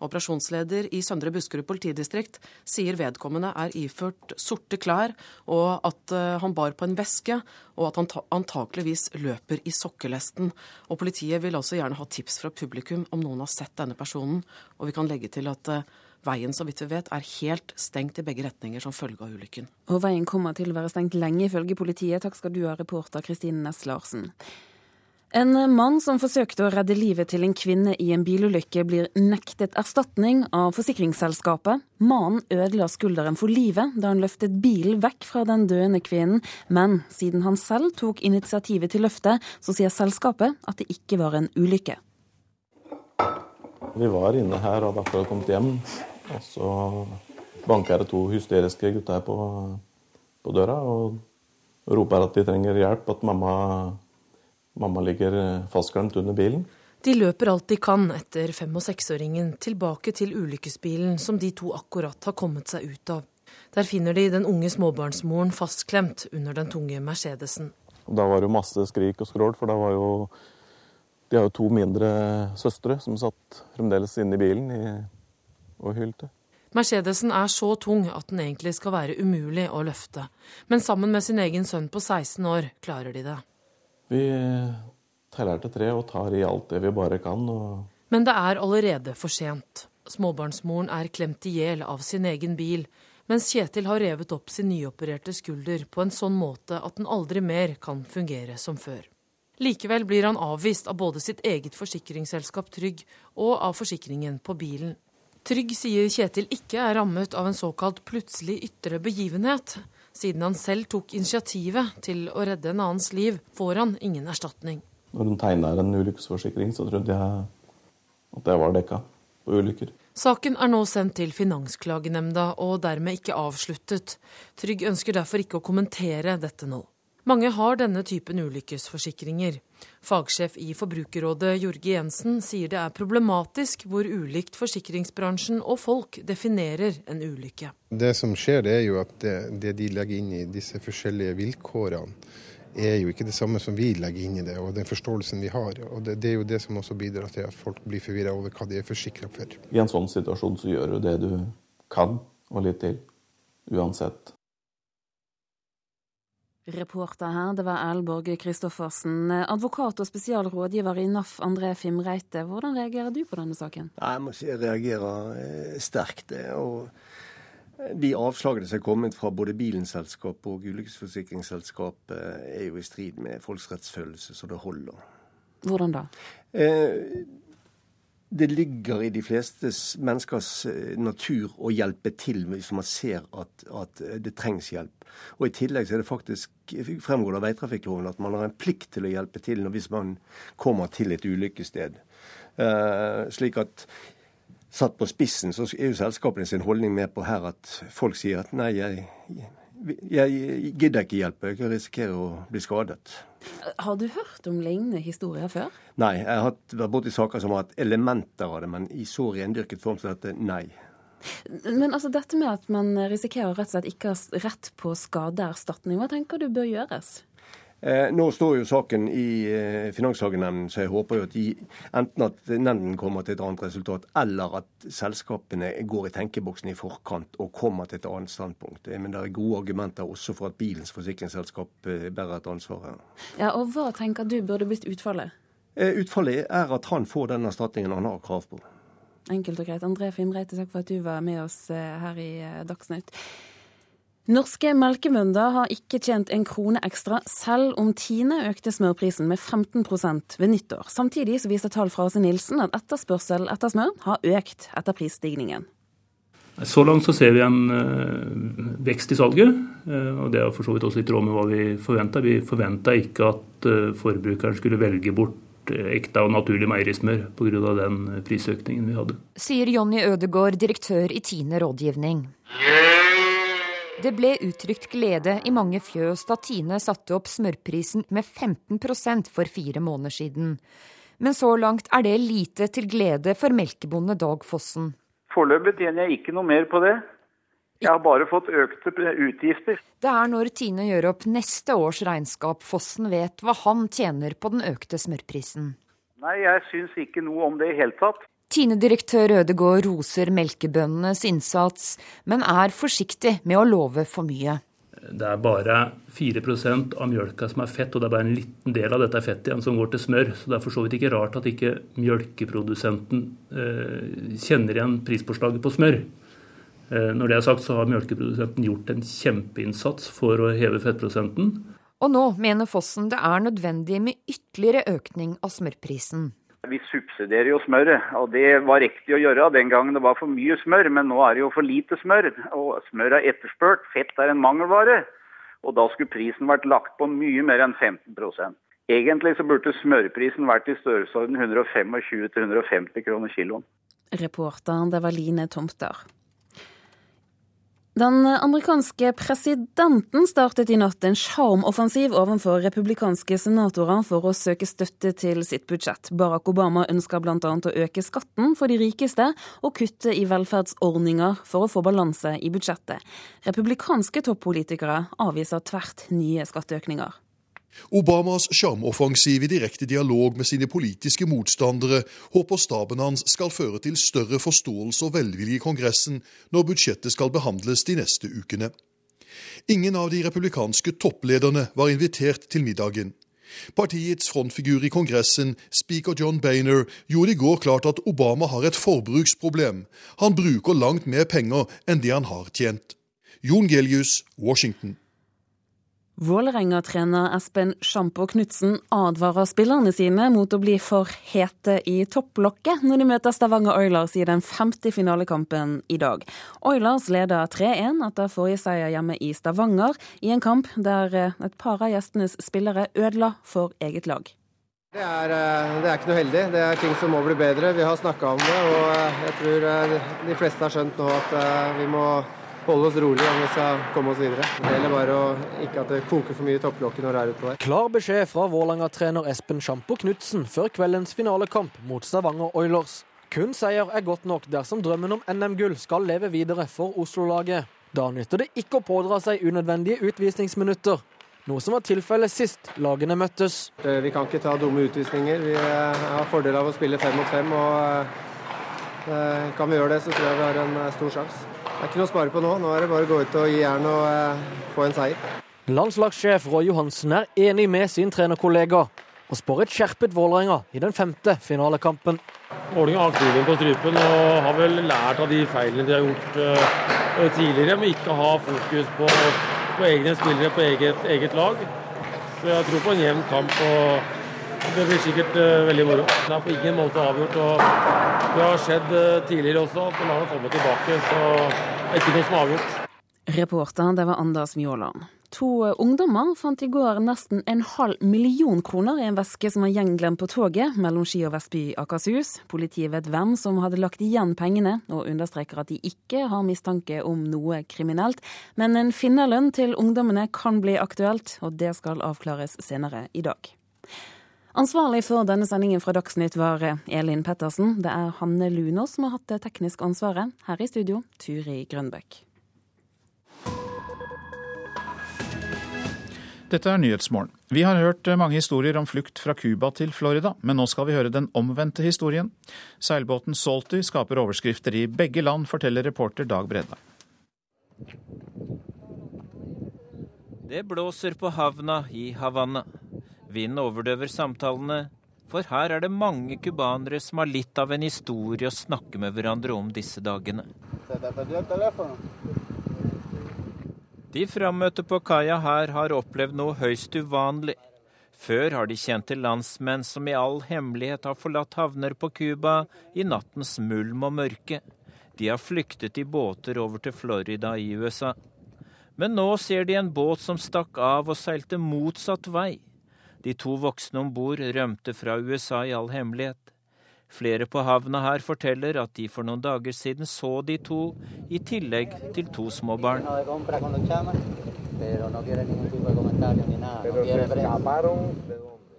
Operasjonsleder i Søndre Buskerud politidistrikt sier vedkommende er iført sorte klær, og at eh, han bar på en veske, og at han antakeligvis løper i sokkelesten. Og Politiet vil også gjerne ha tips fra publikum om noen har sett denne personen. Og vi kan legge til at eh, Veien så vidt vi vet, er helt stengt i begge retninger som følge av ulykken. Og veien kommer til å være stengt lenge, ifølge politiet. Takk skal du ha, reporter Kristine Næss Larsen. En mann som forsøkte å redde livet til en kvinne i en bilulykke, blir nektet erstatning av forsikringsselskapet. Mannen ødela skulderen for livet da han løftet bilen vekk fra den døende kvinnen, men siden han selv tok initiativet til løftet, så sier selskapet at det ikke var en ulykke. Vi var inne her og hadde akkurat kommet hjem. Og så banker det to hysteriske gutter på, på døra og roper at de trenger hjelp, at mamma, mamma ligger fastklemt under bilen. De løper alt de kan etter fem- og seksåringen tilbake til ulykkesbilen som de to akkurat har kommet seg ut av. Der finner de den unge småbarnsmoren fastklemt under den tunge Mercedesen. Da var det masse skrik og skrål, for da var jo De har jo to mindre søstre som satt fremdeles inne i bilen i og hylte. Mercedesen er så tung at den egentlig skal være umulig å løfte. Men sammen med sin egen sønn på 16 år klarer de det. Vi teller til tre og tar i alt det vi bare kan. Men det er allerede for sent. Småbarnsmoren er klemt i hjel av sin egen bil, mens Kjetil har revet opp sin nyopererte skulder på en sånn måte at den aldri mer kan fungere som før. Likevel blir han avvist av både sitt eget forsikringsselskap Trygg og av forsikringen på bilen. Trygg sier Kjetil ikke er rammet av en såkalt plutselig ytre begivenhet. Siden han selv tok initiativet til å redde en annens liv, får han ingen erstatning. Når hun tegna en ulykkesforsikring, så trodde jeg at jeg var dekka på ulykker. Saken er nå sendt til Finansklagenemnda og dermed ikke avsluttet. Trygg ønsker derfor ikke å kommentere dette nå. Mange har denne typen ulykkesforsikringer. Fagsjef i Forbrukerrådet Jorge Jensen sier det er problematisk hvor ulikt forsikringsbransjen og folk definerer en ulykke. Det som skjer, det er jo at det, det de legger inn i disse forskjellige vilkårene, er jo ikke det samme som vi legger inn i det, og den forståelsen vi har. Og Det, det er jo det som også bidrar til at folk blir forvirra over hva de er forsikra for. I en sånn situasjon så gjør du det du kan, og litt til. Uansett. Reporter her, det var Elborg Christoffersen. Advokat og spesialrådgiver i NAF, André Fimreite. Hvordan reagerer du på denne saken? Jeg må si jeg reagerer eh, sterkt. og de avslagene som er kommet fra både bilens selskap og ulykkesforsikringsselskap, er jo i strid med folks rettsfølelse, så det holder. Hvordan da? Eh, det ligger i de fleste menneskers eh, natur å hjelpe til hvis man ser at, at, det trengs hjelp. Og I tillegg så er det faktisk fremgår av veitrafikkloven at man har en plikt til å hjelpe til hvis man kommer til et ulykkessted. Eh, slik at satt på spissen så er jo selskapene sin holdning med på her at folk sier at nei, jeg, jeg gidder ikke hjelpe, jeg risikerer å bli skadet. Har du hørt om lignende historier før? Nei, jeg har vært borti saker som har hatt elementer av det, men i så rendyrket form som dette, nei. Men altså dette med at man risikerer rett og slett ikke har rett på skadeerstatning, hva tenker du bør gjøres? Eh, nå står jo saken i eh, Finansklagenemnden, så jeg håper jo at de, enten at nemnden kommer til et annet resultat, eller at selskapene går i tenkeboksen i forkant og kommer til et annet standpunkt. Men det er gode argumenter også for at bilens forsikringsselskap eh, bærer et ansvar her. Ja, og Hva tenker du burde blitt utfallet? Utfallet er at han får den erstatningen han har krav på. Enkelt og greit. André Fimreite, takk for at du var med oss her i Dagsnytt. Norske melkebønder har ikke tjent en krone ekstra, selv om Tine økte smørprisen med 15 ved nyttår. Samtidig så viser tall fra Åse Nilsen at etterspørsel etter smør har økt etter prisstigningen. Så langt så ser vi en uh, vekst i salget, uh, og det er for så vidt også litt råd med hva vi forventa. Vi forventa ikke at uh, forbrukeren skulle velge bort ekte og naturlig meierismør pga. den prisøkningen vi hadde. Sier Jonny Ødegård, direktør i Tine rådgivning. Det ble uttrykt glede i mange fjøs da Tine satte opp smørprisen med 15% for fire måneder siden. Men så langt er det lite til glede for melkebonde Dag Fossen. Foreløpig tjener jeg ikke noe mer på det. Jeg har bare fått økte utgifter. Det er når Tine gjør opp neste års regnskap Fossen vet hva han tjener på den økte smørprisen. Nei, jeg syns ikke noe om det i hele tatt. Tine-direktør Ødegård roser melkebøndenes innsats, men er forsiktig med å love for mye. Det er bare 4% av mjølka som er fett, og det er bare en liten del av dette fettet igjen som går til smør. Så det er for så vidt ikke rart at ikke mjølkeprodusenten eh, kjenner igjen prispåslaget på smør. Eh, når det er sagt, så har mjølkeprodusenten gjort en kjempeinnsats for å heve fettprosenten. Og nå mener Fossen det er nødvendig med ytterligere økning av smørprisen. Vi subsidierer jo smøret, og det var riktig å gjøre den gangen det var for mye smør. Men nå er det jo for lite smør, og smør er etterspurt. Fett er en mangelvare. Og da skulle prisen vært lagt på mye mer enn 15% Egentlig så burde smørprisen vært i størrelsesorden 125-150 kroner kiloen. Reporteren, det var Line Tomter. Den amerikanske presidenten startet i natt en sjarmoffensiv overfor republikanske senatorer for å søke støtte til sitt budsjett. Barack Obama ønsker bl.a. å øke skatten for de rikeste og kutte i velferdsordninger for å få balanse i budsjettet. Republikanske toppolitikere avviser tvert nye skatteøkninger. Obamas sjarmoffensiv i direkte dialog med sine politiske motstandere håper staben hans skal føre til større forståelse og velvilje i Kongressen når budsjettet skal behandles de neste ukene. Ingen av de republikanske topplederne var invitert til middagen. Partiets frontfigur i Kongressen, speaker John Boehner, gjorde i går klart at Obama har et forbruksproblem. Han bruker langt mer penger enn det han har tjent. Jon Gelius, Washington. Vålerenga-trener Espen Sjampo Knutsen advarer spillerne sine mot å bli for hete i topplokket når de møter Stavanger Oilers i den femte finalekampen i dag. Oilers leder 3-1 etter forrige seier hjemme i Stavanger, i en kamp der eh, et par av gjestenes spillere ødela for eget lag. Det er, eh, det er, ikke noe heldig. Det er ting som må bli bedre. Vi har snakka om det, og eh, jeg tror de fleste har skjønt nå at vi må holde oss rolig om vi skal komme oss videre. Det gjelder bare å ikke at det koker for mye i topplokket når det er utpå vei. Klar beskjed fra Vålerenga-trener Espen Sjampo Knutsen før kveldens finalekamp mot Stavanger Oilers. Kun seier er godt nok dersom drømmen om NM-gull skal leve videre for Oslo-laget. Da nytter det ikke å pådra seg unødvendige utvisningsminutter. Noe som var tilfellet sist lagene møttes. Eh, vi kan ikke ta dumme utvisninger. Vi eh, har fordel av å spille fem mot fem. og eh, Kan vi gjøre det, så tror jeg vi har en stor sjanse. Det er ikke noe å spare på nå. Nå er det bare å gå ut og gi jern og eh, få en seier. Landslagssjef Roy Johansen er enig med sin trenerkollega og spår et skjerpet Vålerenga i den femte finalekampen. Vålerenga har kniven på strupen og har vel lært av de feilene de har gjort uh, tidligere, med ikke å ha fokus på, på egne spillere på eget, eget, lag. Så jeg tror på en jevn kamp. og det blir sikkert uh, veldig moro. Det er på ingen måte avgjort. og Det har skjedd uh, tidligere også at man har kommet tilbake, så det er ikke noe som er avgjort. Reporter, det var Anders Mjåland. To ungdommer fant i går nesten en halv million kroner i en veske som var gjenglemt på toget mellom Ski og Vestby i Akershus. Politiet vet hvem som hadde lagt igjen pengene, og understreker at de ikke har mistanke om noe kriminelt. Men en finnerlønn til ungdommene kan bli aktuelt, og det skal avklares senere i dag. Ansvarlig for denne sendingen fra Dagsnytt var Elin Pettersen. Det er Hanne Lunås som har hatt det tekniske ansvaret. Her i studio, Turi Grønbøk. Dette er Nyhetsmorgen. Vi har hørt mange historier om flukt fra Cuba til Florida, men nå skal vi høre den omvendte historien. Seilbåten Salty skaper overskrifter i begge land, forteller reporter Dag Bredda. Det blåser på havna i Havanna. Vinden overdøver samtalene, for her er det mange cubanere som har litt av en historie å snakke med hverandre om disse dagene. De frammøtte på kaia her har opplevd noe høyst uvanlig. Før har de kjent til landsmenn som i all hemmelighet har forlatt havner på Cuba i nattens mulm og mørke. De har flyktet i båter over til Florida i USA. Men nå ser de en båt som stakk av og seilte motsatt vei. De to voksne om bord rømte fra USA i all hemmelighet. Flere på havna her forteller at de for noen dager siden så de to, i tillegg til to små barn.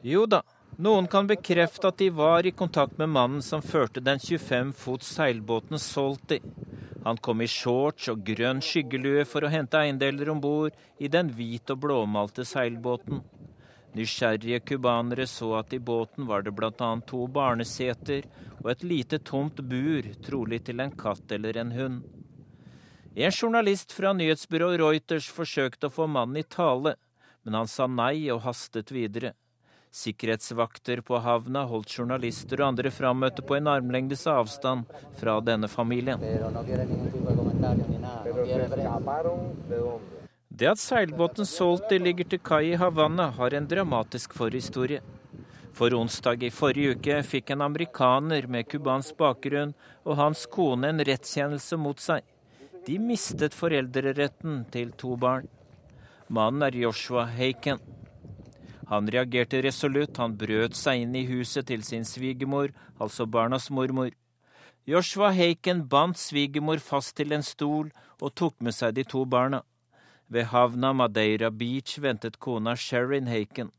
Jo da, noen kan bekrefte at de var i kontakt med mannen som førte den 25 fots seilbåten Salty. Han kom i shorts og grønn skyggelue for å hente eiendeler om bord i den hvit og blåmalte seilbåten. Nysgjerrige cubanere så at i båten var det bl.a. to barneseter og et lite tomt bur, trolig til en katt eller en hund. En journalist fra nyhetsbyrået Reuters forsøkte å få mannen i tale, men han sa nei og hastet videre. Sikkerhetsvakter på havna holdt journalister og andre frammøtte på en armlengdes avstand fra denne familien. Det at seilbåten Salty ligger til kai i Havanna, har en dramatisk forhistorie. For onsdag i forrige uke fikk en amerikaner med cubansk bakgrunn og hans kone en rettskjennelse mot seg. De mistet foreldreretten til to barn. Mannen er Joshua Haken. Han reagerte resolutt, han brøt seg inn i huset til sin svigermor, altså barnas mormor. Joshua Haken bandt svigermor fast til en stol og tok med seg de to barna. Ved havna Madeira Beach ventet kona Sherin Haken.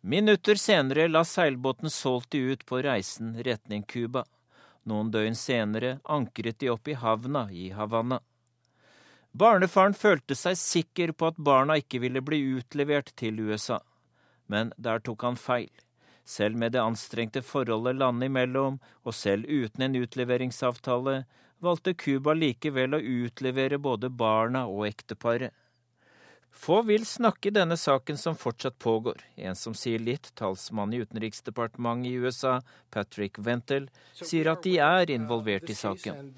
Minutter senere la seilbåten Salty ut på reisen retning Cuba. Noen døgn senere ankret de opp i havna i Havanna. Barnefaren følte seg sikker på at barna ikke ville bli utlevert til USA. Men der tok han feil. Selv med det anstrengte forholdet landet imellom, og selv uten en utleveringsavtale, valgte Cuba likevel å utlevere både barna og ekteparet. Få vil snakke i denne saken som fortsatt pågår. En som sier litt, talsmann i Utenriksdepartementet i USA, Patrick Wentel, sier at de er involvert i saken.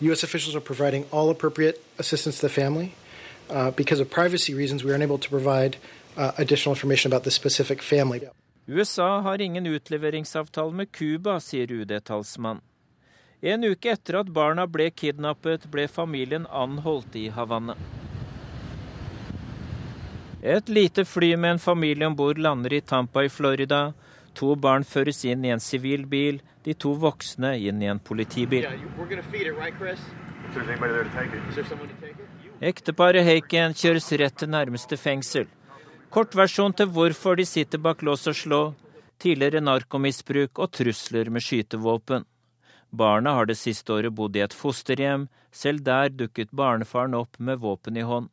U.S. officials are providing all appropriate assistance to the family. Uh, because of privacy reasons, we are unable to provide uh, additional information about the specific family. USA har ingen utleveringsavtale med Cuba, sier UD-talsmann. En uke etter at barna ble kidnappet, ble familien anholdt i Havanna. Et lite fly med en familie om bord lander i Tampa i Florida. To barn føres inn i en sivil bil, de to voksne inn i en politibil. Ekteparet Haken kjøres rett til nærmeste fengsel. Kortversjon til hvorfor de sitter bak lås og slå. Tidligere narkomisbruk og trusler med skytevåpen. Barna har det siste året bodd i et fosterhjem, selv der dukket barnefaren opp med våpen i hånd.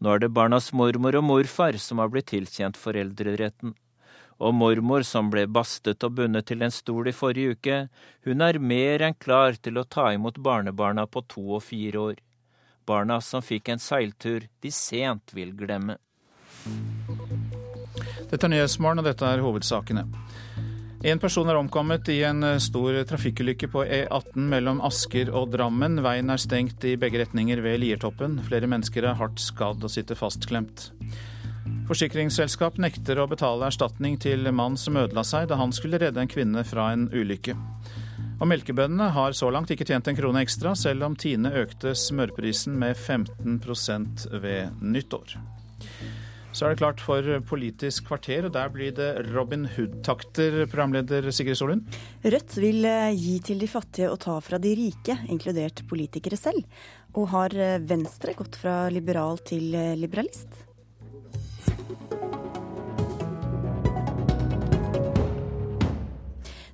Nå er det barnas mormor og morfar som har blitt tilkjent foreldreretten. Og mormor, som ble bastet og bundet til en stol i forrige uke, hun er mer enn klar til å ta imot barnebarna på to og fire år. Barna som fikk en seiltur de sent vil glemme. Dette er Nyhetsmorgen, og dette er hovedsakene. En person er omkommet i en eh, stor trafikkulykke på E18 mellom Asker og Drammen. Veien er stengt i begge retninger ved Liertoppen. Flere mennesker er hardt skadd og sitter fastklemt. Forsikringsselskap nekter å betale erstatning til mann som ødela seg da han skulle redde en kvinne fra en ulykke. Og melkebøndene har så langt ikke tjent en krone ekstra, selv om Tine økte smørprisen med 15% ved nyttår. Så er det klart for Politisk kvarter, og der blir det Robin Hood-takter, programleder Sigrid Solund. Rødt vil eh, gi til de fattige og ta fra de rike, inkludert politikere selv. Og har eh, Venstre gått fra liberal til eh, liberalist?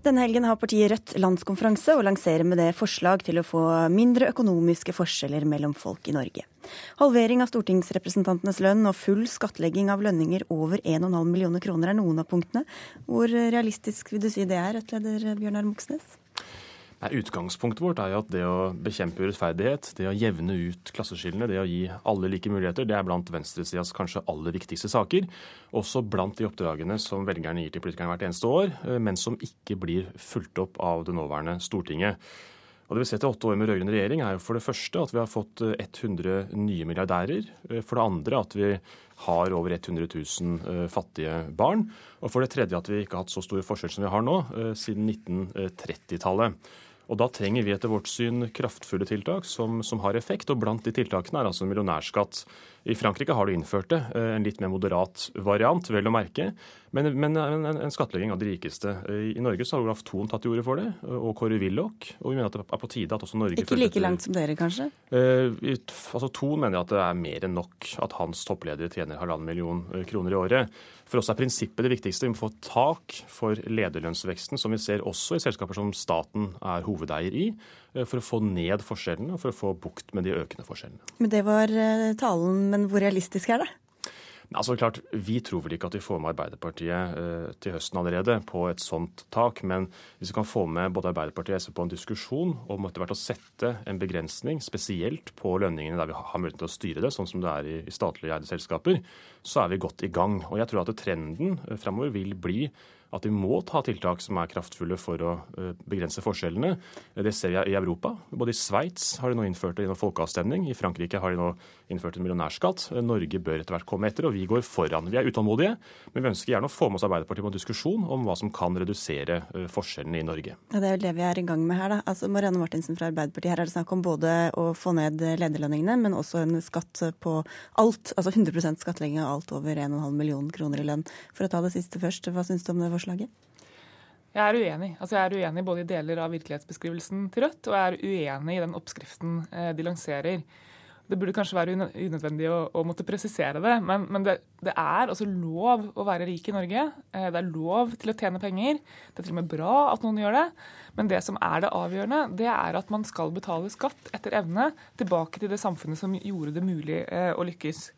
Denne helgen har partiet Rødt landskonferanse og lanserer med det forslag til å få mindre økonomiske forskjeller mellom folk i Norge. Halvering av stortingsrepresentantenes lønn og full skattlegging av lønninger over 1,5 millioner kroner er noen av punktene. Hvor realistisk vil du si det er, Rødt-leder Bjørnar Moxnes? Nei, Utgangspunktet vårt er jo at det å bekjempe urettferdighet, det å jevne ut klasseskillene, det å gi alle like muligheter, det er blant venstresidas kanskje aller viktigste saker. Også blant de oppdragene som velgerne gir til politikerne hvert eneste år, eh, men som ikke blir fulgt opp av det nåværende Stortinget. Og det vi ser til åtte år med rød-grønn regjering, er jo for det første at vi har fått 100 eh, nye milliardærer. Eh, for det andre at vi har over 100 000 fattige barn. Og for det tredje at vi ikke har hatt så store forskjeller som vi har nå, siden 1930-tallet. Og Da trenger vi etter vårt syn kraftfulle tiltak som, som, har effekt. og Blant de tiltakene er altså millionærskatt. I Frankrike har de innført det, eh, en litt mer moderat variant, vel å merke. Men, men en, en, skattlegging av de rikeste. I Norge så har Olaf Thon tatt til orde for det, og Kåre Willoch. Og vi mener at det er på tide at også Norge Ikke like langt som dere, kanskje? Uh, altså Thon mener at det er mer enn nok at hans toppledere tjener halvannen million eh, kroner i året. For oss er prinsippet det viktigste. Vi må få tak for lederlønnsveksten, som vi ser også i selskaper som staten er hovedeier i, eh, for å få ned forskjellene og for å få bukt med de økende forskjellene. Men Det var talen, men hvor realistisk er det? Altså klart, Vi tror vel ikke at vi får med Arbeiderpartiet eh, til høsten allerede på et sånt tak. Men hvis vi kan få med både Arbeiderpartiet og SV på en diskusjon om etter hvert å sette en begrensning, spesielt på lønningene der vi har mulighet til å styre det, sånn som det er i, i statlig eide selskaper, så er vi godt i gang. Og jeg tror at trenden eh, framover vil bli at vi må ta tiltak som er kraftfulle for å eh, begrense forskjellene. Det ser vi i Europa. Både i Sveits har de nå innført gjennom folkeavstemning. I Frankrike har de nå innført en millionærskatt. Norge bør etter hvert komme etter, og vi går foran. Vi er utålmodige, men vi ønsker gjerne å få med oss Arbeiderpartiet på en diskusjon om hva som kan redusere eh, forskjellene i Norge. Ja, det er vel det vi er i gang med her, da. Altså, Marianne Martinsen fra Arbeiderpartiet, her er det snakk om både å få ned lederlønningene, men også en skatt på alt. Altså 100% skattlegging av alt over 1,5 million kroner i lønn. For å ta det siste først, hva syns du om det forslaget? Jeg er uenig. Altså jeg er uenig både i deler av virkelighetsbeskrivelsen til Rødt, og jeg er uenig i den oppskriften eh, de lanserer. Det burde kanskje være unødvendig å, å måtte presisere det, men, men det, det, er altså lov å være rik i Norge. Eh, det er lov til å tjene penger. Det er til og med bra at noen gjør det. Men det som er det avgjørende, det er at man skal betale skatt etter evne tilbake til det samfunnet som gjorde det mulig eh, å lykkes.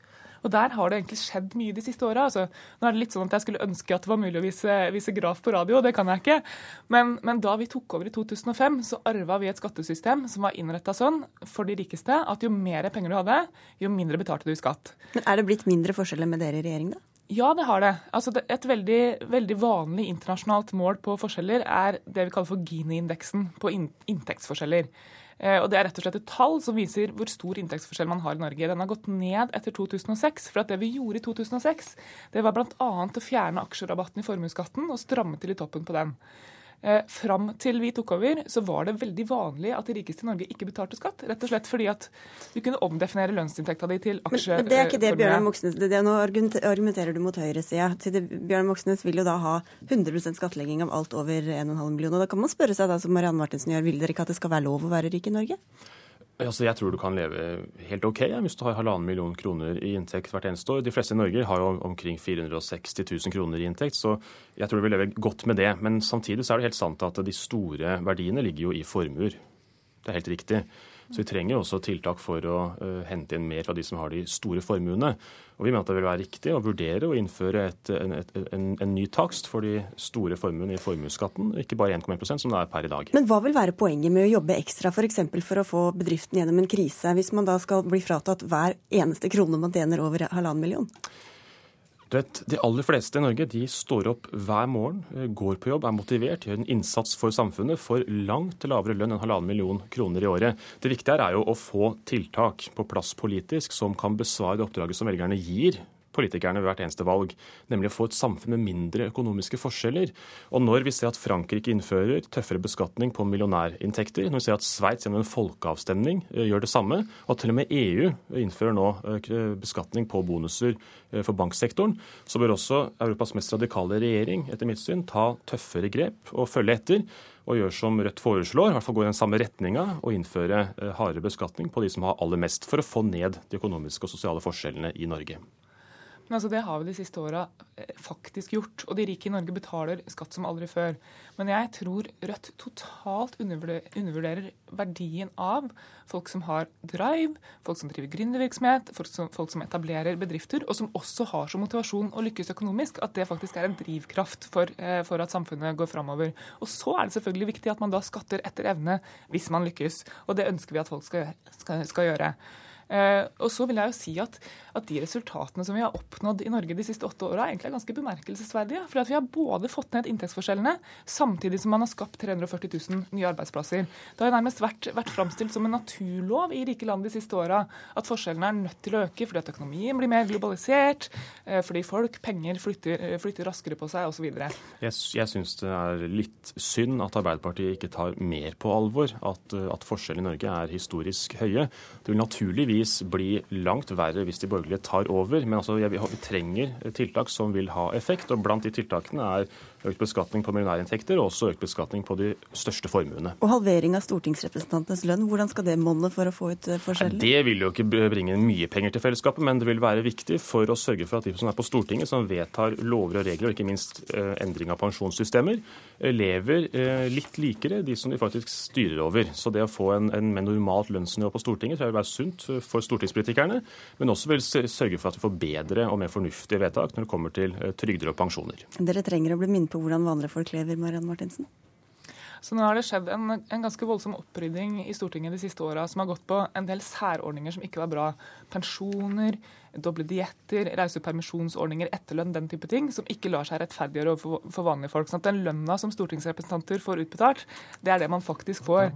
Og der har det egentlig skjedd mye de siste åra. Altså, nå er det litt sånn at jeg skulle ønske at det var mulig å vise, vise graf på radio, det kan jeg ikke. Men, men, da vi tok over i 2005, så arva vi et skattesystem som var innretta sånn for de rikeste at jo mer penger du hadde, jo mindre betalte du i skatt. Men Er det blitt mindre forskjeller med dere i regjering, da? Ja, det har det. Altså, et veldig, veldig, vanlig internasjonalt mål på forskjeller er det vi kaller for Gini-indeksen på inntektsforskjeller. Eh, og Det er rett og slett et tall som viser hvor stor inntektsforskjell man har i Norge. Den har gått ned etter 2006. For det vi gjorde i 2006, det var bl.a. å fjerne aksjerabatten i formuesskatten og stramme til i toppen på den. Eh, fram til vi tok over, så var det veldig vanlig at de rikeste i Norge ikke betalte skatt. Rett og slett fordi at du kunne omdefinere lønnsinntekta di til aksje... Men det er ikke det Bjørnar Moxnes det, Nå argumenterer du mot høyresida. Bjørnar Moxnes vil jo da ha 100% skattlegging av alt over 1,5 millioner. Da kan man spørre seg, da, som Marianne Martinsen gjør, vil dere ikke at det skal være lov å være rik i Norge? Altså, jeg tror du kan leve helt OK ja, hvis du har halvannen million kroner i inntekt hvert eneste år. De fleste i Norge har jo omkring 460 000 kroner i inntekt, så jeg tror du vil leve godt med det. Men samtidig så er det helt sant at de store verdiene ligger jo i formuer. Det er helt riktig. Så vi trenger også tiltak for å uh, hente inn mer fra de som har de store formuene. Og vi mener at det vil være riktig å vurdere å innføre et, en, et, en, en, ny takst for de store formuene i formuesskatten, ikke bare 1,1 som det er per i dag. Men hva vil være poenget med å jobbe ekstra f.eks. For, for å få bedriften gjennom en krise, hvis man da skal bli fratatt hver eneste krone man tjener over halvannen million? Vet, De aller fleste i Norge de står opp hver morgen, eh, går på jobb, er motivert, gjør en innsats for samfunnet for langt lavere lønn enn halvannen million kroner i året. Det viktige er jo å få tiltak på plass politisk som kan besvare det oppdraget som velgerne gir politikerne ved hvert eneste valg, nemlig å få et samfunn med mindre økonomiske forskjeller. Og når vi ser at Frankrike innfører tøffere beskatning på millionærinntekter, når vi ser at Sveits gjennom en folkeavstemning eh, gjør det samme, og til og med EU innfører nå eh, beskatning på bonuser eh, for banksektoren, så bør også Europas mest radikale regjering etter mitt syn ta tøffere grep og følge etter og gjøre som Rødt foreslår, i hvert fall gå i den samme retninga og innføre hardere beskatning på de som har aller mest, for å få ned de økonomiske og sosiale forskjellene i Norge. Men altså, Det har vi de siste åra eh, faktisk gjort. Og de rike i Norge betaler skatt som aldri før. Men jeg tror Rødt totalt undervurderer verdien av folk som har drive, folk som driver gründervirksomhet, folk, folk som etablerer bedrifter, og som også har som motivasjon å lykkes økonomisk. At det faktisk er en drivkraft for, eh, for at samfunnet går framover. Og så er det selvfølgelig viktig at man da skatter etter evne hvis man lykkes. Og det ønsker vi at folk skal, skal, skal gjøre. Eh, og så vil jeg jo si at, at, de resultatene som vi har oppnådd i Norge de siste åtte åra, egentlig ganske bemerkelsesverdige. For vi har både fått ned inntektsforskjellene, samtidig som man har skapt 340 000 nye arbeidsplasser. Det har jo nærmest vært, vært framstilt som en naturlov i rike land de siste åra at forskjellene er nødt til å øke fordi at økonomien blir mer globalisert, eh, fordi folk, penger, flytter, eh, flytter raskere på seg osv. Jeg, jeg syns det er litt synd at Arbeiderpartiet ikke tar mer på alvor at, at forskjellene i Norge er historisk høye. Det vil naturligvis sannsynligvis bli langt verre hvis de borgerlige tar over. Men altså, vi trenger tiltak som vil ha effekt. og Blant de tiltakene er økt beskatning på millionærinntekter og også økt beskatning på de største formuene. Og halvering av stortingsrepresentantenes lønn, hvordan skal det monne for å få ut forskjellen? forskjeller? Det vil jo ikke bringe mye penger til fellesskapet, men det vil være viktig for å sørge for at de som er på Stortinget, som vedtar lover og regler, og ikke minst eh, endring av pensjonssystemer, eh, lever litt likere de som de faktisk styrer over. Så det å få en, en mer normalt lønnsnivå på Stortinget tror jeg vil være sunt for stortingspolitikerne, men også vil sørge for at vi får bedre og mer fornuftige vedtak når det kommer til trygder og pensjoner. Dere trenger å bli minnet på hvordan vanlige folk lever, Marianne Martinsen? Så nå har det skjedd en, en ganske voldsom opprydding i Stortinget de siste åra som har gått på en del særordninger som ikke var bra. Pensjoner, doble dietter, rause permisjonsordninger, etterlønn, den type ting, som ikke lar seg rettferdiggjøre overfor for vanlige folk. Sånn at den lønna som stortingsrepresentanter får utbetalt, det er det man faktisk får.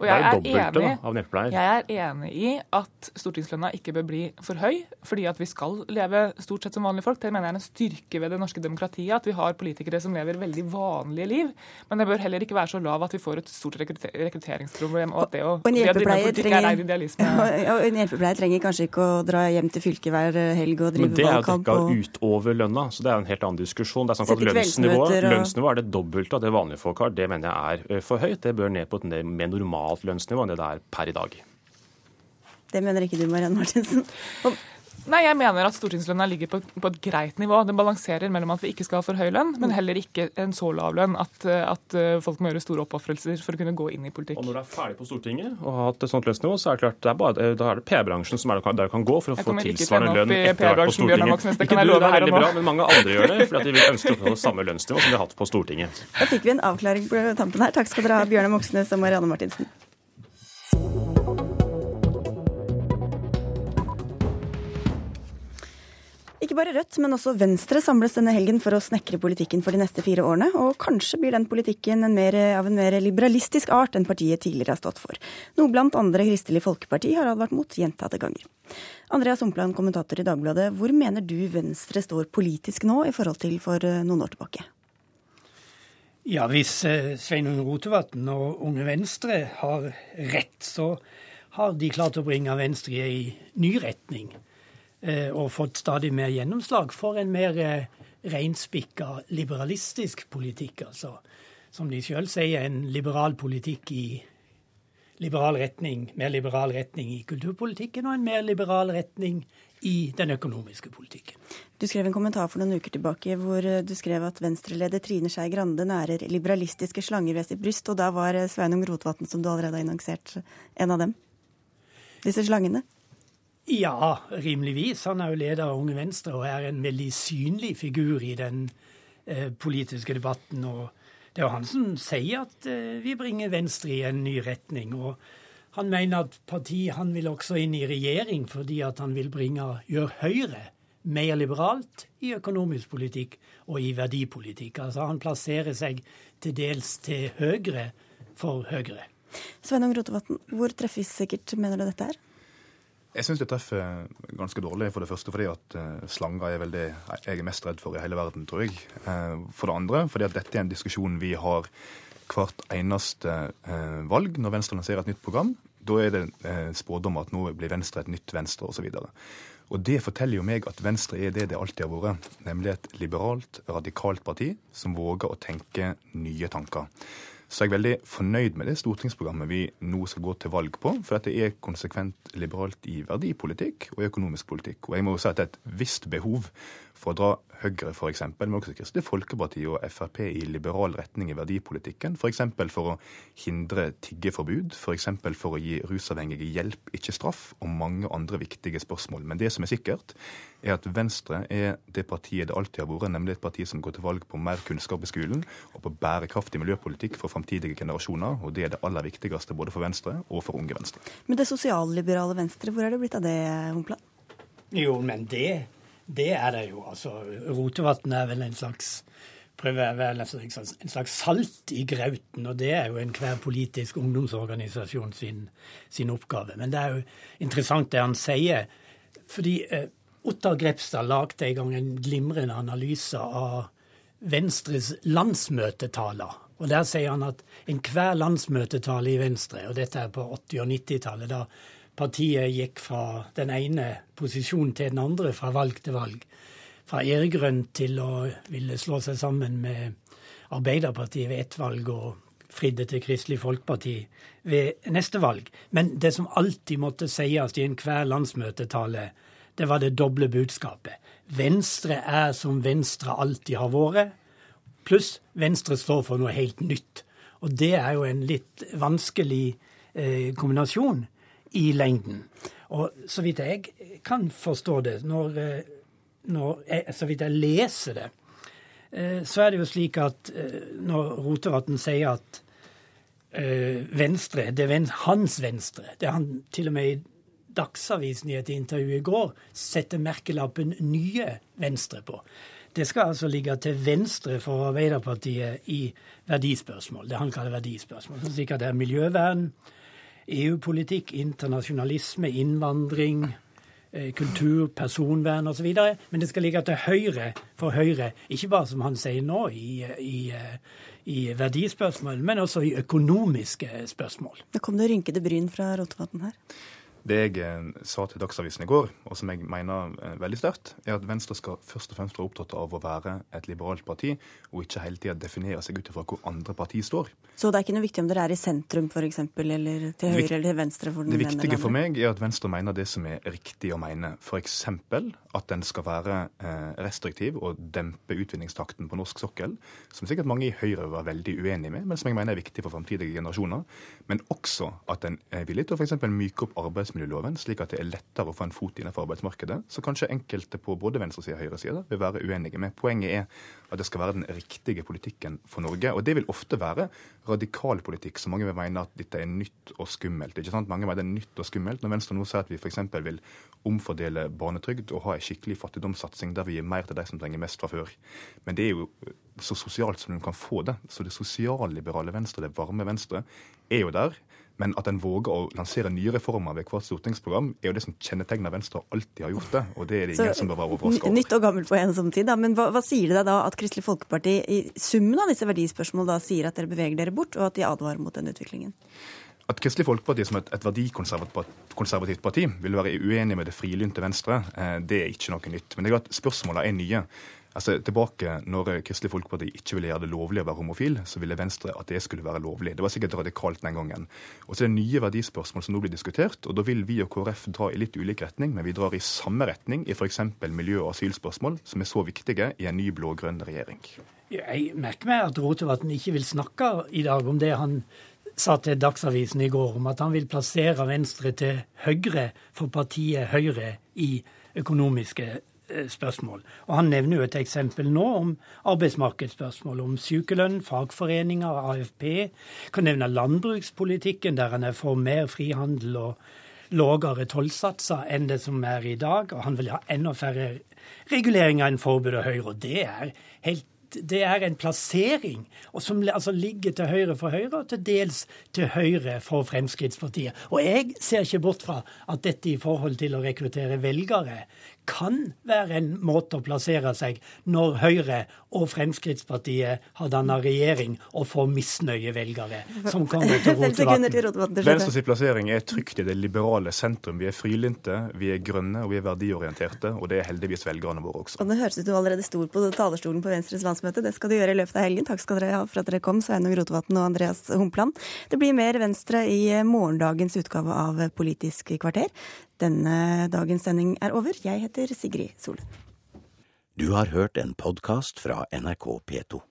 Og jeg er, enig, jeg er enig i at stortingslønna ikke bør bli for høy, fordi at vi skal leve stort sett som vanlige folk. Det mener jeg er en styrke ved det norske demokratiet, at vi har politikere som lever veldig vanlige liv. Men det bør heller ikke være så lav at vi får et stort rekrutteringsproblem, og at det å, og en hjelpepleier trenger, og en hjelpepleier trenger kanskje ikke å dra hjem til fylket hver helg og drive valgkamp. Men det er dekka og... utover lønna, så det er en helt annen diskusjon. Det er sånn at lønnsnivået, og... lønnsnivået er det dobbelte av det vanlige folk har. Det mener jeg er eh, for høyt. Det bør ned på et mer normalt normalt lønnsnivå enn det det er per i dag. Det mener ikke du, Marianne Martinsen. Og Nei, jeg mener at stortingslønna ligger på, på, et greit nivå. Den balanserer mellom at vi ikke skal ha for høy lønn, men heller ikke en så lav lønn at, at eh, folk må gjøre store oppofrelser for å kunne gå inn i politikk. Og når du er ferdig på Stortinget og har hatt et sånt lønnsnivå, så er det klart det er bare, da er det P-bransjen som er der du kan gå for å få tilsvarende lønn etter hvert på Stortinget. Ikke du, det er veldig bra, men mange andre gjør det, fordi de vil ønske å få samme lønnsnivå som de har hatt på Stortinget. Da fikk vi en avklaring på tampen her. Takk skal dere ha, Bjørnar Moxnes og Marianne Martinsen. Ikke bare Rødt, men også Venstre samles denne helgen for å snekre politikken for de neste fire årene. Og kanskje blir den politikken en mer, av en mer liberalistisk art enn partiet tidligere har stått for. Noe blant andre Kristelig Folkeparti har advart mot gjentatte ganger. Andreas Humpland, kommentator i Dagbladet. Hvor mener du Venstre står politisk nå i forhold til for eh, noen år tilbake? Ja, hvis eh, Sveinung Rotevatn og Unge Venstre har rett, så har de klart å bringe Venstre i ny retning. Eh, og fått stadig mer gjennomslag for en mer eh, reinspikka liberalistisk politikk. altså Som de sjøl sier, en liberal politikk i liberal retning, mer liberal retning i kulturpolitikken og en mer liberal retning i den økonomiske politikken. Du skrev en kommentar for noen uker tilbake hvor eh, du skrev at venstreleder Trine Skei Grande nærer liberalistiske slanger ved sitt bryst, og da var Sveinung Rotevatn, som du allerede har annonsert, en av dem? Disse slangene? Ja, rimeligvis. Han er jo leder av Unge Venstre og er en veldig synlig figur i den eh, politiske debatten. og Det er jo han som sier at eh, vi bringer Venstre i en ny retning. og Han mener at partiet han vil også inn i regjering fordi at han vil bringe, gjøre Høyre mer liberalt i økonomisk politikk og i verdipolitikk. Altså Han plasserer seg til dels til høyre for Høyre. Sveinung Rotevatn, hvor treffsikkert mener du dette er? Jeg syns det treffer ganske dårlig. For det første fordi at slanger er vel det jeg er mest redd for i hele verden, tror jeg. For det andre fordi at dette er en diskusjon vi har hvert eneste valg når Venstre lanserer et nytt program. Da er det spådom at nå blir Venstre et nytt Venstre, osv. Og det forteller jo meg at Venstre er det det alltid har vært, nemlig et liberalt, radikalt parti som våger å tenke nye tanker. Så jeg er veldig fornøyd med det stortingsprogrammet vi nå skal gå til valg på. For at det er konsekvent liberalt i verdipolitikk og økonomisk politikk. Og jeg må jo si at det er et visst behov for å dra Høyre f.eks., men også Kristelig Folkeparti og Frp i liberal retning i verdipolitikken. F.eks. For, for å hindre tiggeforbud, f.eks. For, for å gi rusavhengige hjelp, ikke straff, og mange andre viktige spørsmål. Men det som er sikkert, er at Venstre er det partiet det alltid har vært, nemlig et parti som går til valg på mer kunnskap i skolen og på bærekraftig miljøpolitikk for framtidige generasjoner. Og det er det aller viktigste både for Venstre og for Unge Venstre. Men det sosialliberale Venstre, hvor er det blitt av det, Humpland? Jo, men det det er det jo. altså Rotevatn er vel en slags en slags salt i grauten, og det er jo enhver politisk ungdomsorganisasjon sin, sin, oppgave. Men det er jo interessant det han sier, fordi eh, Ottar Grepstad lagde en gang en glimrende analyse av Venstres landsmøtetaler. Og Der sier han at enhver landsmøtetale i Venstre, og dette er på 80- og 90-tallet, da partiet gikk fra den ene posisjonen til den andre fra valg til valg. Fra æregrønt til å ville slå seg sammen med Arbeiderpartiet ved ett valg og fridde til Kristelig Folkeparti ved neste valg. Men det som alltid måtte sies i enhver landsmøtetale, det var det doble budskapet. Venstre er som Venstre alltid har vært, pluss Venstre står for noe helt nytt. Og det er jo en litt vanskelig eh, kombinasjon i lengden. Og så vidt jeg kan forstå det, når, eh, når jeg, så vidt jeg leser det, eh, så er det jo slik at eh, når Rotevatn sier at Venstre, det er hans Venstre, det er han til og med i Dagsavisen i et intervju i går setter merkelappen 'nye Venstre' på. Det skal altså ligge til venstre for Arbeiderpartiet i verdispørsmål. Det han kaller verdispørsmål. Så at det er miljøvern, EU-politikk, internasjonalisme, innvandring, eh, kultur, personvern osv. Men det skal ligge til høyre for Høyre, ikke bare som han sier nå, i, i, i verdispørsmål, men også i økonomiske spørsmål. Det kom det rynkede bryn fra Rotevatn her? Det jeg eh, sa til Dagsavisen i går, og som jeg mener eh, veldig sterkt, er at Venstre skal først og fremst være opptatt av å være et liberalt parti, og ikke hele tida definere seg ut ifra hvor andre partier står. Så det er ikke noe viktig om dere er i sentrum f.eks., eller til høyre eller til venstre? For den det viktige for meg er at Venstre mener det som er riktig å mene. F.eks. at den skal være eh, restriktiv og dempe utvinningstakten på norsk sokkel, som sikkert mange i Høyre var veldig uenig med, men som jeg mener er viktig for framtidige generasjoner. Men også at den er villig til å f.eks. myke opp arbeidsmiljøet arbeidsmiljøloven, slik at det er lettere å få en fot innenfor arbeidsmarkedet, så kanskje enkelte på både venstresida og høyresida vil være uenige med. Poenget er at det skal være den riktige politikken for Norge. Og det vil ofte være radikal politikk, så mange vil mene at dette er nytt og skummelt. ikke sant? Mange mener det er nytt og skummelt. Når Venstre nå sier at vi f.eks. vil omfordele barnetrygd og ha en skikkelig fattigdomssatsing der vi gir mer til de som trenger mest fra før. Men det er jo så sosialt som du kan få det. Så det sosialliberale Venstre, det varme Venstre, er jo der. Men at en våger å lansere nye reformer ved hvert stortingsprogram, er jo det som kjennetegner Venstre og alltid har gjort det. Og det er det ingen Så, som bør være overraska over. Nytt og gammelt på en som tid, da. Men hva, hva, sier det deg da at Kristelig Folkeparti i summen av disse verdispørsmålene da sier at dere beveger dere bort, og at de advarer mot den utviklingen? At Kristelig Folkeparti som et, et verdikonservativt parti vil være uenig med det frilynte Venstre, eh, det er ikke noe nytt. Men det er at spørsmålene er nye. Altså, tilbake når Kristelig Folkeparti ikke ville gjøre det lovlig å være homofil, så ville Venstre at det skulle være lovlig. Det var sikkert radikalt den gangen. Og så er det nye verdispørsmål som nå blir diskutert, og da vil vi og KrF dra i litt ulik retning, men vi drar i samme retning i f.eks. miljø- og asylspørsmål, som er så viktige i en ny blå-grønn regjering. Jeg merker meg at Rotevatn ikke vil snakke i dag om det han sa til Dagsavisen i går, om at han vil plassere Venstre til høyre for partiet Høyre i økonomiske spørsmål. Og Han nevner jo et eksempel nå om arbeidsmarkedsspørsmål, om sykelønn, fagforeninger, AFP. Kan nevne landbrukspolitikken, der han er for mer frihandel og lavere tollsatser enn det som er i dag. Og han vil ha enda færre reguleringer enn forbud og Høyre. Og det er helt det er en plassering som altså ligger til høyre for Høyre, og til dels til høyre for Fremskrittspartiet. Og jeg ser ikke bort fra at dette i forhold til å rekruttere velgere kan være en måte å plassere seg når Høyre og Fremskrittspartiet har danna regjering og får misnøyevelgere som kommer til Rotevatn. Venstres plassering er trygt i det liberale sentrum. Vi er frilynte, vi er grønne og vi er verdiorienterte, og det er heldigvis velgerne våre også. Og Det høres ut som du allerede sto på talerstolen på Venstres landsmøte. Det skal du gjøre i løpet av helgen. Takk skal dere ha for at dere kom, Sveinung Rotevatn og Andreas Humpland. Det blir mer Venstre i morgendagens utgave av Politisk kvarter. Denne dagens sending er over. Jeg heter Sigrid Solund. Du har hørt en podkast fra NRK P2.